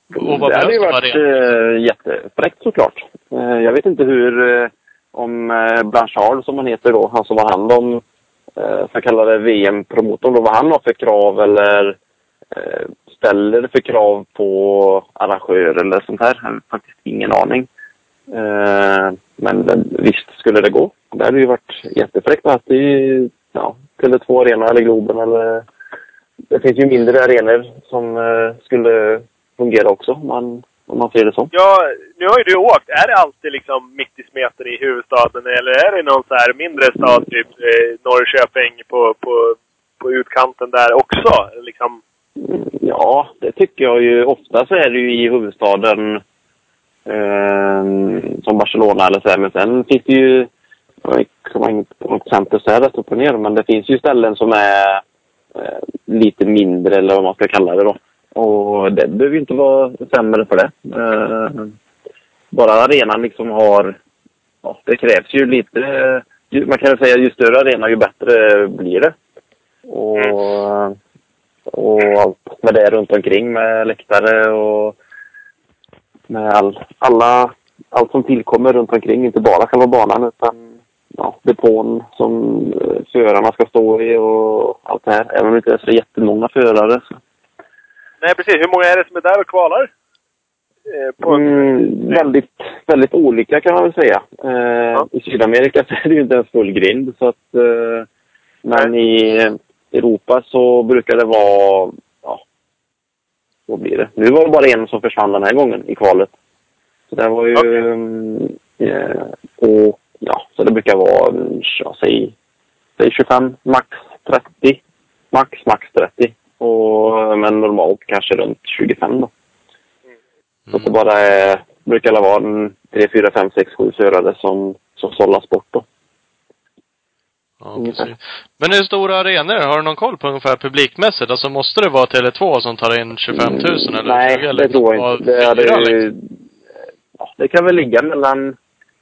Och vad det hade ju varit eh, jättefräckt såklart. Eh, jag vet inte hur, eh, om eh, Blanchard som han heter då, han som var hand om, eh, så kallade VM-promotorn då, vad han har för krav eller eh, ställer för krav på arrangör eller sånt här. Jag har faktiskt ingen aning. Eh, men visst skulle det gå. Det hade ju varit jättefräckt att är, ja, Tele2 Arena eller Globen eller det finns ju mindre arenor som eh, skulle fungera också om man, om man ser det så. Ja, nu har ju du åkt. Är det alltid liksom mitt i smeten i huvudstaden eller är det någon så här mindre stad, typ eh, Norrköping på, på, på utkanten där också? Liksom, Ja, det tycker jag ju. Ofta så är det ju i huvudstaden eh, som Barcelona eller så här. Men sen finns det ju, jag kommer inte på något exempel så här rätt upp och ner, men det finns ju ställen som är eh, lite mindre eller vad man ska kalla det då. Och det behöver ju inte vara sämre för det. Eh, bara arenan liksom har, ja, det krävs ju lite, ju- man kan ju säga ju större arena ju bättre blir det. Och och allt med det runt omkring med läktare och med all, alla, allt som tillkommer runt omkring. Inte bara själva banan utan ja, depån som eh, förarna ska stå i och allt det här. Även om det inte är så jättemånga förare. Så. Nej, precis. Hur många är det som är där och kvalar? Eh, på... Mm, väldigt, väldigt olika kan man väl säga. Eh, I Sydamerika så är det ju inte en full grind. Så att, eh, men i Europa så brukar det vara, ja, vad blir det? Nu var det bara en som försvann den här gången i kvalet. Så det var ju, Okej. eh, och ja, så det brukar vara, ja, säg, säg 25, max 30. Max, max 30. Och, men normalt kanske runt 25 då. Så att det bara är, brukar det vara en 3, 4, 5, 6, 7 förare som, som sållas bort då. Ja, precis. Men hur stora arenor? Har du någon koll på ungefär publikmässigt? Alltså måste det vara Tele2 som tar in 25 000 eller? Mm, Nej, 20, eller det tror jag inte. Det, fyra, ju, liksom? ja, det kan väl ligga mellan...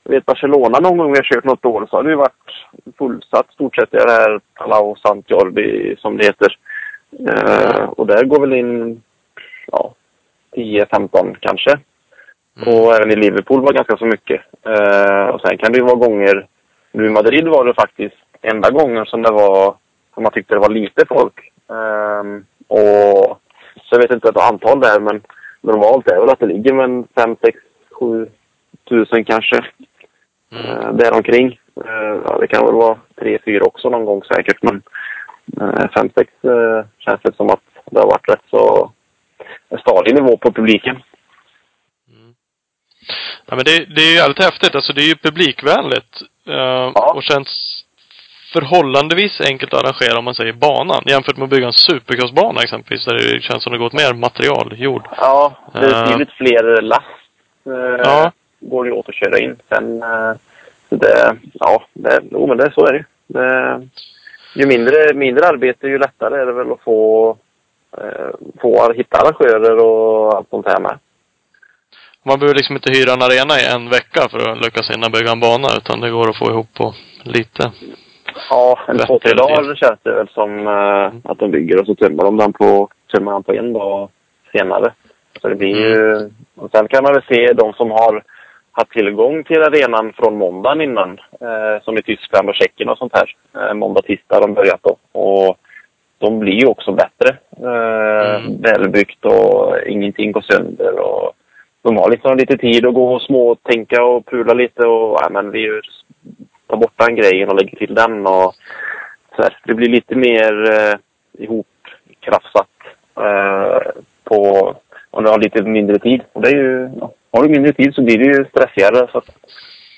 Jag vet Barcelona någon gång vi har kört något år så har det ju varit fullsatt stort sett i det här Palau Sant Jordi som det heter. Eh, och där går väl in ja, 10-15 kanske. Mm. Och även i Liverpool var ganska så mycket. Eh, och sen kan det ju vara gånger... Nu i Madrid var det faktiskt enda gången som det var... Som man tyckte det var lite folk. Ehm, och så jag vet inte ett antal där men normalt är väl att det ligger med 5, 6, 7 tusen kanske. Mm. Eh, däromkring. Eh, ja, det kan väl vara 3, 4 också någon gång säkert men 5, 6 eh, känns det som att det har varit rätt så stadig nivå på publiken. Ja, men det, det är ju jävligt häftigt. Alltså det är ju publikvänligt. eh, Ja. Och känns förhållandevis enkelt att arrangera om man säger banan. Jämfört med att bygga en supercrossbana exempelvis. Där det känns som det går åt mer material, jord. Ja, det är Eh. betydligt fler lass. Eh, Ja. Går det åt att köra in. Sen, eh, så det, ja, det, jo, men det, så är det ju. det Ju mindre, mindre arbete, ju lättare är det väl att få, eh, få hitta arrangörer och allt sånt här med. Man behöver liksom inte hyra en arena i en vecka för att lyckas hinna bygga en bana. Utan det går att få ihop på lite. Ja, en två, tre dagar känns det väl som eh, att de bygger och så tömmer de den på, tömmer den på en dag senare. Så det blir ju... Och sen kan man väl se de som har haft tillgång till arenan från måndagen innan. Eh, som i Tyskland och Tjeckien och sånt här. Eh, måndag, tisdag har de börjat då. Och de blir ju också bättre. Eh, Mm. Välbyggt och ingenting går sönder. Och de har liksom lite tid att gå och småtänka och pula lite och ja, men vi gör ta bort den grejen och lägga till den. Och så här. Det blir lite mer eh, ihopkrafsat eh, på om du har lite mindre tid. Och det är ju, ja, har du mindre tid så blir det ju stressigare. Så att,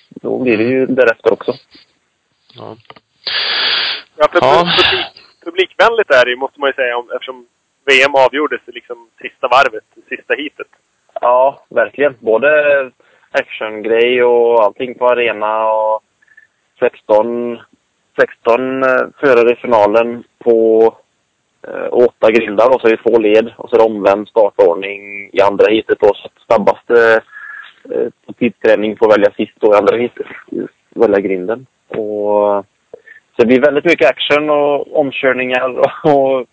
då blir det ju därefter också. Ja. Ja, för Ja. Publik, publikvänligt är det ju, måste man ju säga, om, eftersom VM avgjordes i liksom sista varvet, sista heatet. Ja, verkligen. Både actiongrej och allting på arena och 16, 16 eh, förare i finalen på eh, åtta grindar och så är det två led och så är det omvänd startordning i andra heatet då. Så snabbaste eh, på tidsträning får välja sist då i andra heatet. Välja grinden. Och, så det blir väldigt mycket action och omkörningar och, och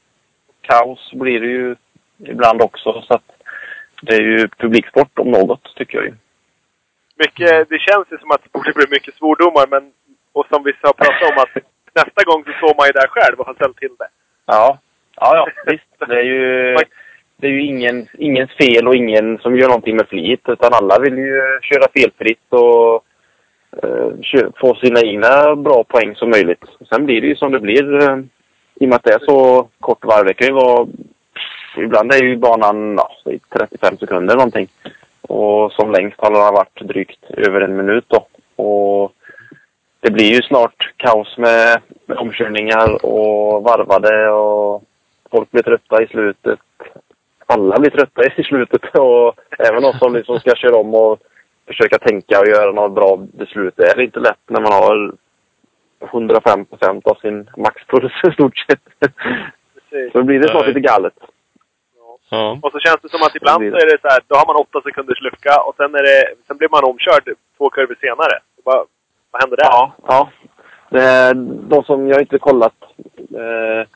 kaos blir det ju ibland också. Så att det är ju publiksport om något, tycker jag ju. Mycket, det känns ju som att det borde bli mycket svordomar, men och som vi har pratat om att nästa gång så står man ju där själv och har ställt till det. Ja, ja, ja visst. Det är ju, det är ju ingen, ingens fel och ingen som gör någonting med flit. Utan alla vill ju köra felfritt och eh, få sina egna bra poäng som möjligt. Sen blir det ju som det blir. eh, I och med att det är så kort varv. Det kan ju vara... Ibland är ju banan ja, 35 sekunder någonting. Och som längst har den varit drygt över en minut då. Och det blir ju snart kaos med, med omkörningar och varvade och folk blir trötta i slutet. Alla blir trötta i slutet och även de som liksom ska köra om och försöka tänka och göra något bra beslut. Det är inte lätt när man har 105 procent av sin maxpuls i stort sett. Precis. Så blir det snart lite galet. Ja. Och så känns det som att ibland så är det så här, då har man åtta sekunders lucka och sen, är det, sen blir man omkörd två kurvor senare. Bara, vad händer där? Ja, ja. Det är de som jag inte kollat eh,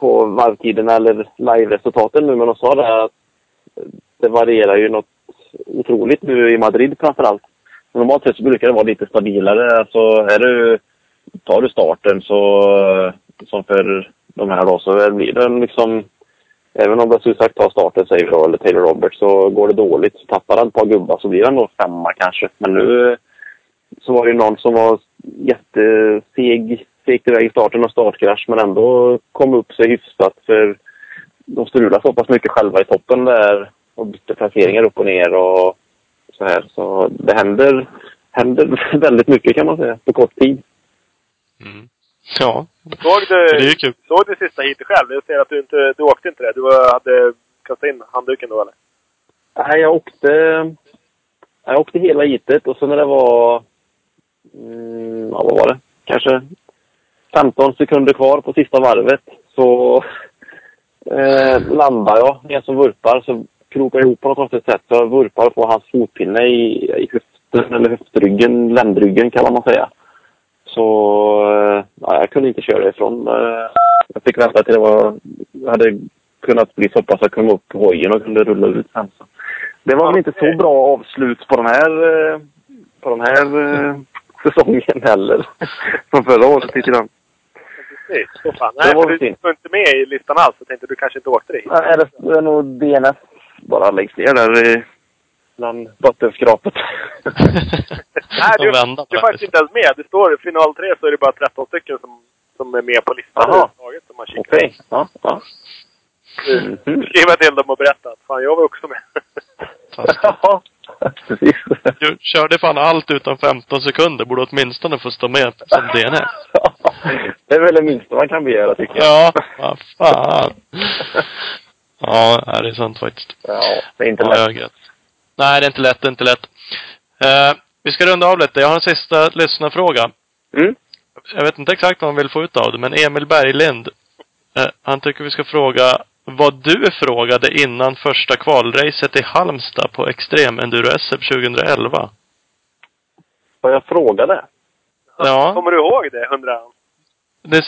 på varvtiderna eller live-resultaten nu, men de sa det att det varierar ju något otroligt nu i Madrid framför allt. Normalt sett så brukar det vara lite stabilare. Alltså, är du, tar du starten så, som för de här då, så blir den liksom Även om Brasilsak tar starten, säger vi då, eller Taylor Roberts, så går det dåligt. Så tappar han ett par gubbar så blir han nog femma kanske. Men nu så var det någon som var jätteseg, segt iväg i starten och startkrasch, men ändå kom upp sig hyfsat. För de strulade så pass mycket själva i toppen där och bytte placeringar upp och ner och så här. Så det händer, händer väldigt mycket kan man säga, på kort tid. Mm. Ja. Såg du, Det är ju kul. såg du sista heatet själv? Jag ser att du inte, du åkte inte det. Du hade kastat in handduken då eller? Nej, jag åkte, jag åkte hela heatet och så när det var, mm, ja, vad var det, kanske 15 sekunder kvar på sista varvet så eh, landar jag, ner som vurpar, så krokar jag ihop på något konstigt sätt. Så jag vurpar på hans fotpinne i, i höften, eller höftryggen, ländryggen kan man säga. Så eh, ja, jag kunde inte köra ifrån. Eh, Jag fick vänta till det var, jag hade kunnat bli så pass att jag kom upp på hojen och kunde rulla ut sen. Så. Det var väl inte så bra avslut på den här, eh, på den här eh, säsongen heller. Från förra året lite grann. Precis. Så fan. Det Nej, var för du var inte med i listan alls. Jag tänkte du kanske inte åkte dit. Nej, det är nog DNF bara längst ner där i bland bottenskrapet. Nej, du, vända du är faktiskt inte ens med. Det står i final tre så är det bara 13 stycken som, som är med på listan överhuvudtaget. Okej. Ja, ja. Mhm. Skriva till dem och berätta att fan, jag var också med. ja, precis. Du körde fan allt utan 15 sekunder. Borde åtminstone få stå med som DNF. det är väl det minsta man kan begära tycker jag. Ja, vad fan. Ja, det är sant faktiskt. Ja, det är inte Ja, lätt. vet. Nej, det är inte lätt, det är inte lätt. Eh, vi ska runda av lite. Jag har en sista lyssnarfråga. Mm. Jag vet inte exakt vad han vill få ut av det, men Emil Berglind. Eh, han tycker vi ska fråga vad du frågade innan första kvalracet i Halmstad på Extrem Enduro SM 2011. Vad jag frågade? Ja. Kommer du ihåg det, han? Det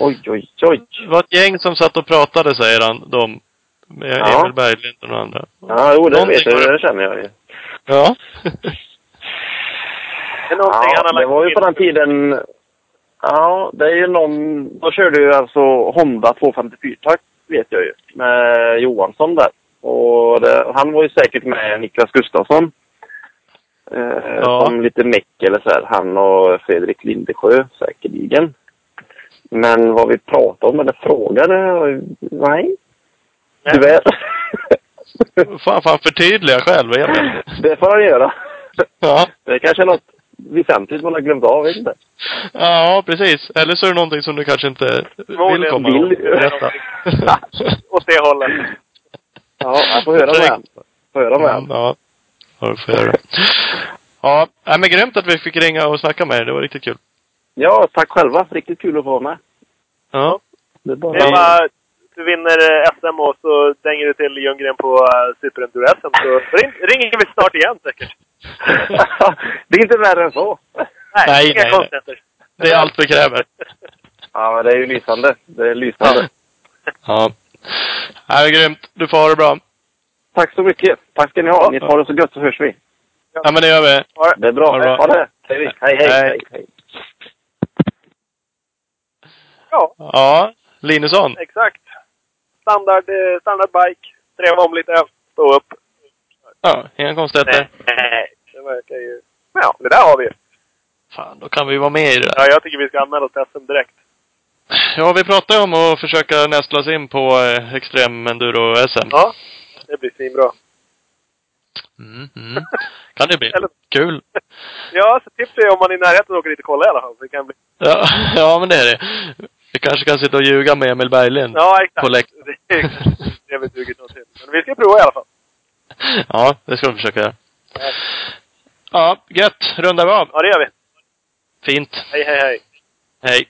Oj, oj, oj. var ett gäng som satt och pratade, säger han, de. Med Ja. Emil Berglind och några andra. Ja, jo, det vet jag. det. Det känner jag ju. Ja. Det Ja, det var ju på den tiden... Ja, det är ju någon... Då körde ju alltså Honda 254-takt, vet jag ju. Med Johansson där. Och det, han var ju säkert med Niklas Gustafsson. Eh, Ja. Som lite meck eller så här. Han och Fredrik Lindesjö säkerligen. Men vad vi pratade om eller frågade? Nej. Tyvärr. Fan, fan förtydliga själv, det får han göra. Ja. Det kanske är något väsentligt man har glömt av, vet inte. Ja, precis. Eller så är det någonting som du kanske inte vill komma vill. ihåg. Berätta. Åt det hållet. Ja, jag får höra med. Får höra med. Ja, ja du får göra det. Ja, men grymt att vi fick ringa och snacka med er. Det var riktigt kul. Ja, tack själva. Riktigt kul att få vara med. Ja. Det bara... Det du vinner eh, SM och så dänger du till Ljunggren på uh, Superenduro-SM så ring, ringer vi snart igen säkert. det är inte värre än så. Nej, Nej, inga nej, konstigheter. Det är allt vi kräver. Ja, men det är ju lysande. Det är lysande. Ja. Nej, grymt. Du får ha det bra. Tack så mycket. Tack ska ni ha. Ni har det så gött så hörs vi. Ja, men det gör vi. Ha det. Det är bra. Ha det bra. Ha det. Hej, hej, hej. Hej. hej, hej. Ja, Ja, Linusson. exakt. Standard, eh, standard bike. Treva om lite. Stå upp. Ja, inga konstigheter. Nej, det verkar ju... Ja, det där har vi. Fan, då kan vi vara med i det där. Ja, jag tycker vi ska anmäla oss till SM direkt. Ja, vi pratade om att försöka nästla oss in på eh, Extrem Enduro SM. Ja, det blir svinbra. Mm, mm. Kan det bli. Eller- Kul. Ja, så tips är om man är i närheten åker dit och kollar i alla fall. Så det kan bli... Ja, ja, men det är det. Vi kanske kan sitta och ljuga med Emil Berglind. Ja, exakt. På läkt- Det är det har vi dugit något till. Men vi ska prova i alla fall. Ja, det ska vi försöka göra. Ja, gött. Rundar vi av. Ja, det gör vi. Fint. Hej, hej, hej. Hej.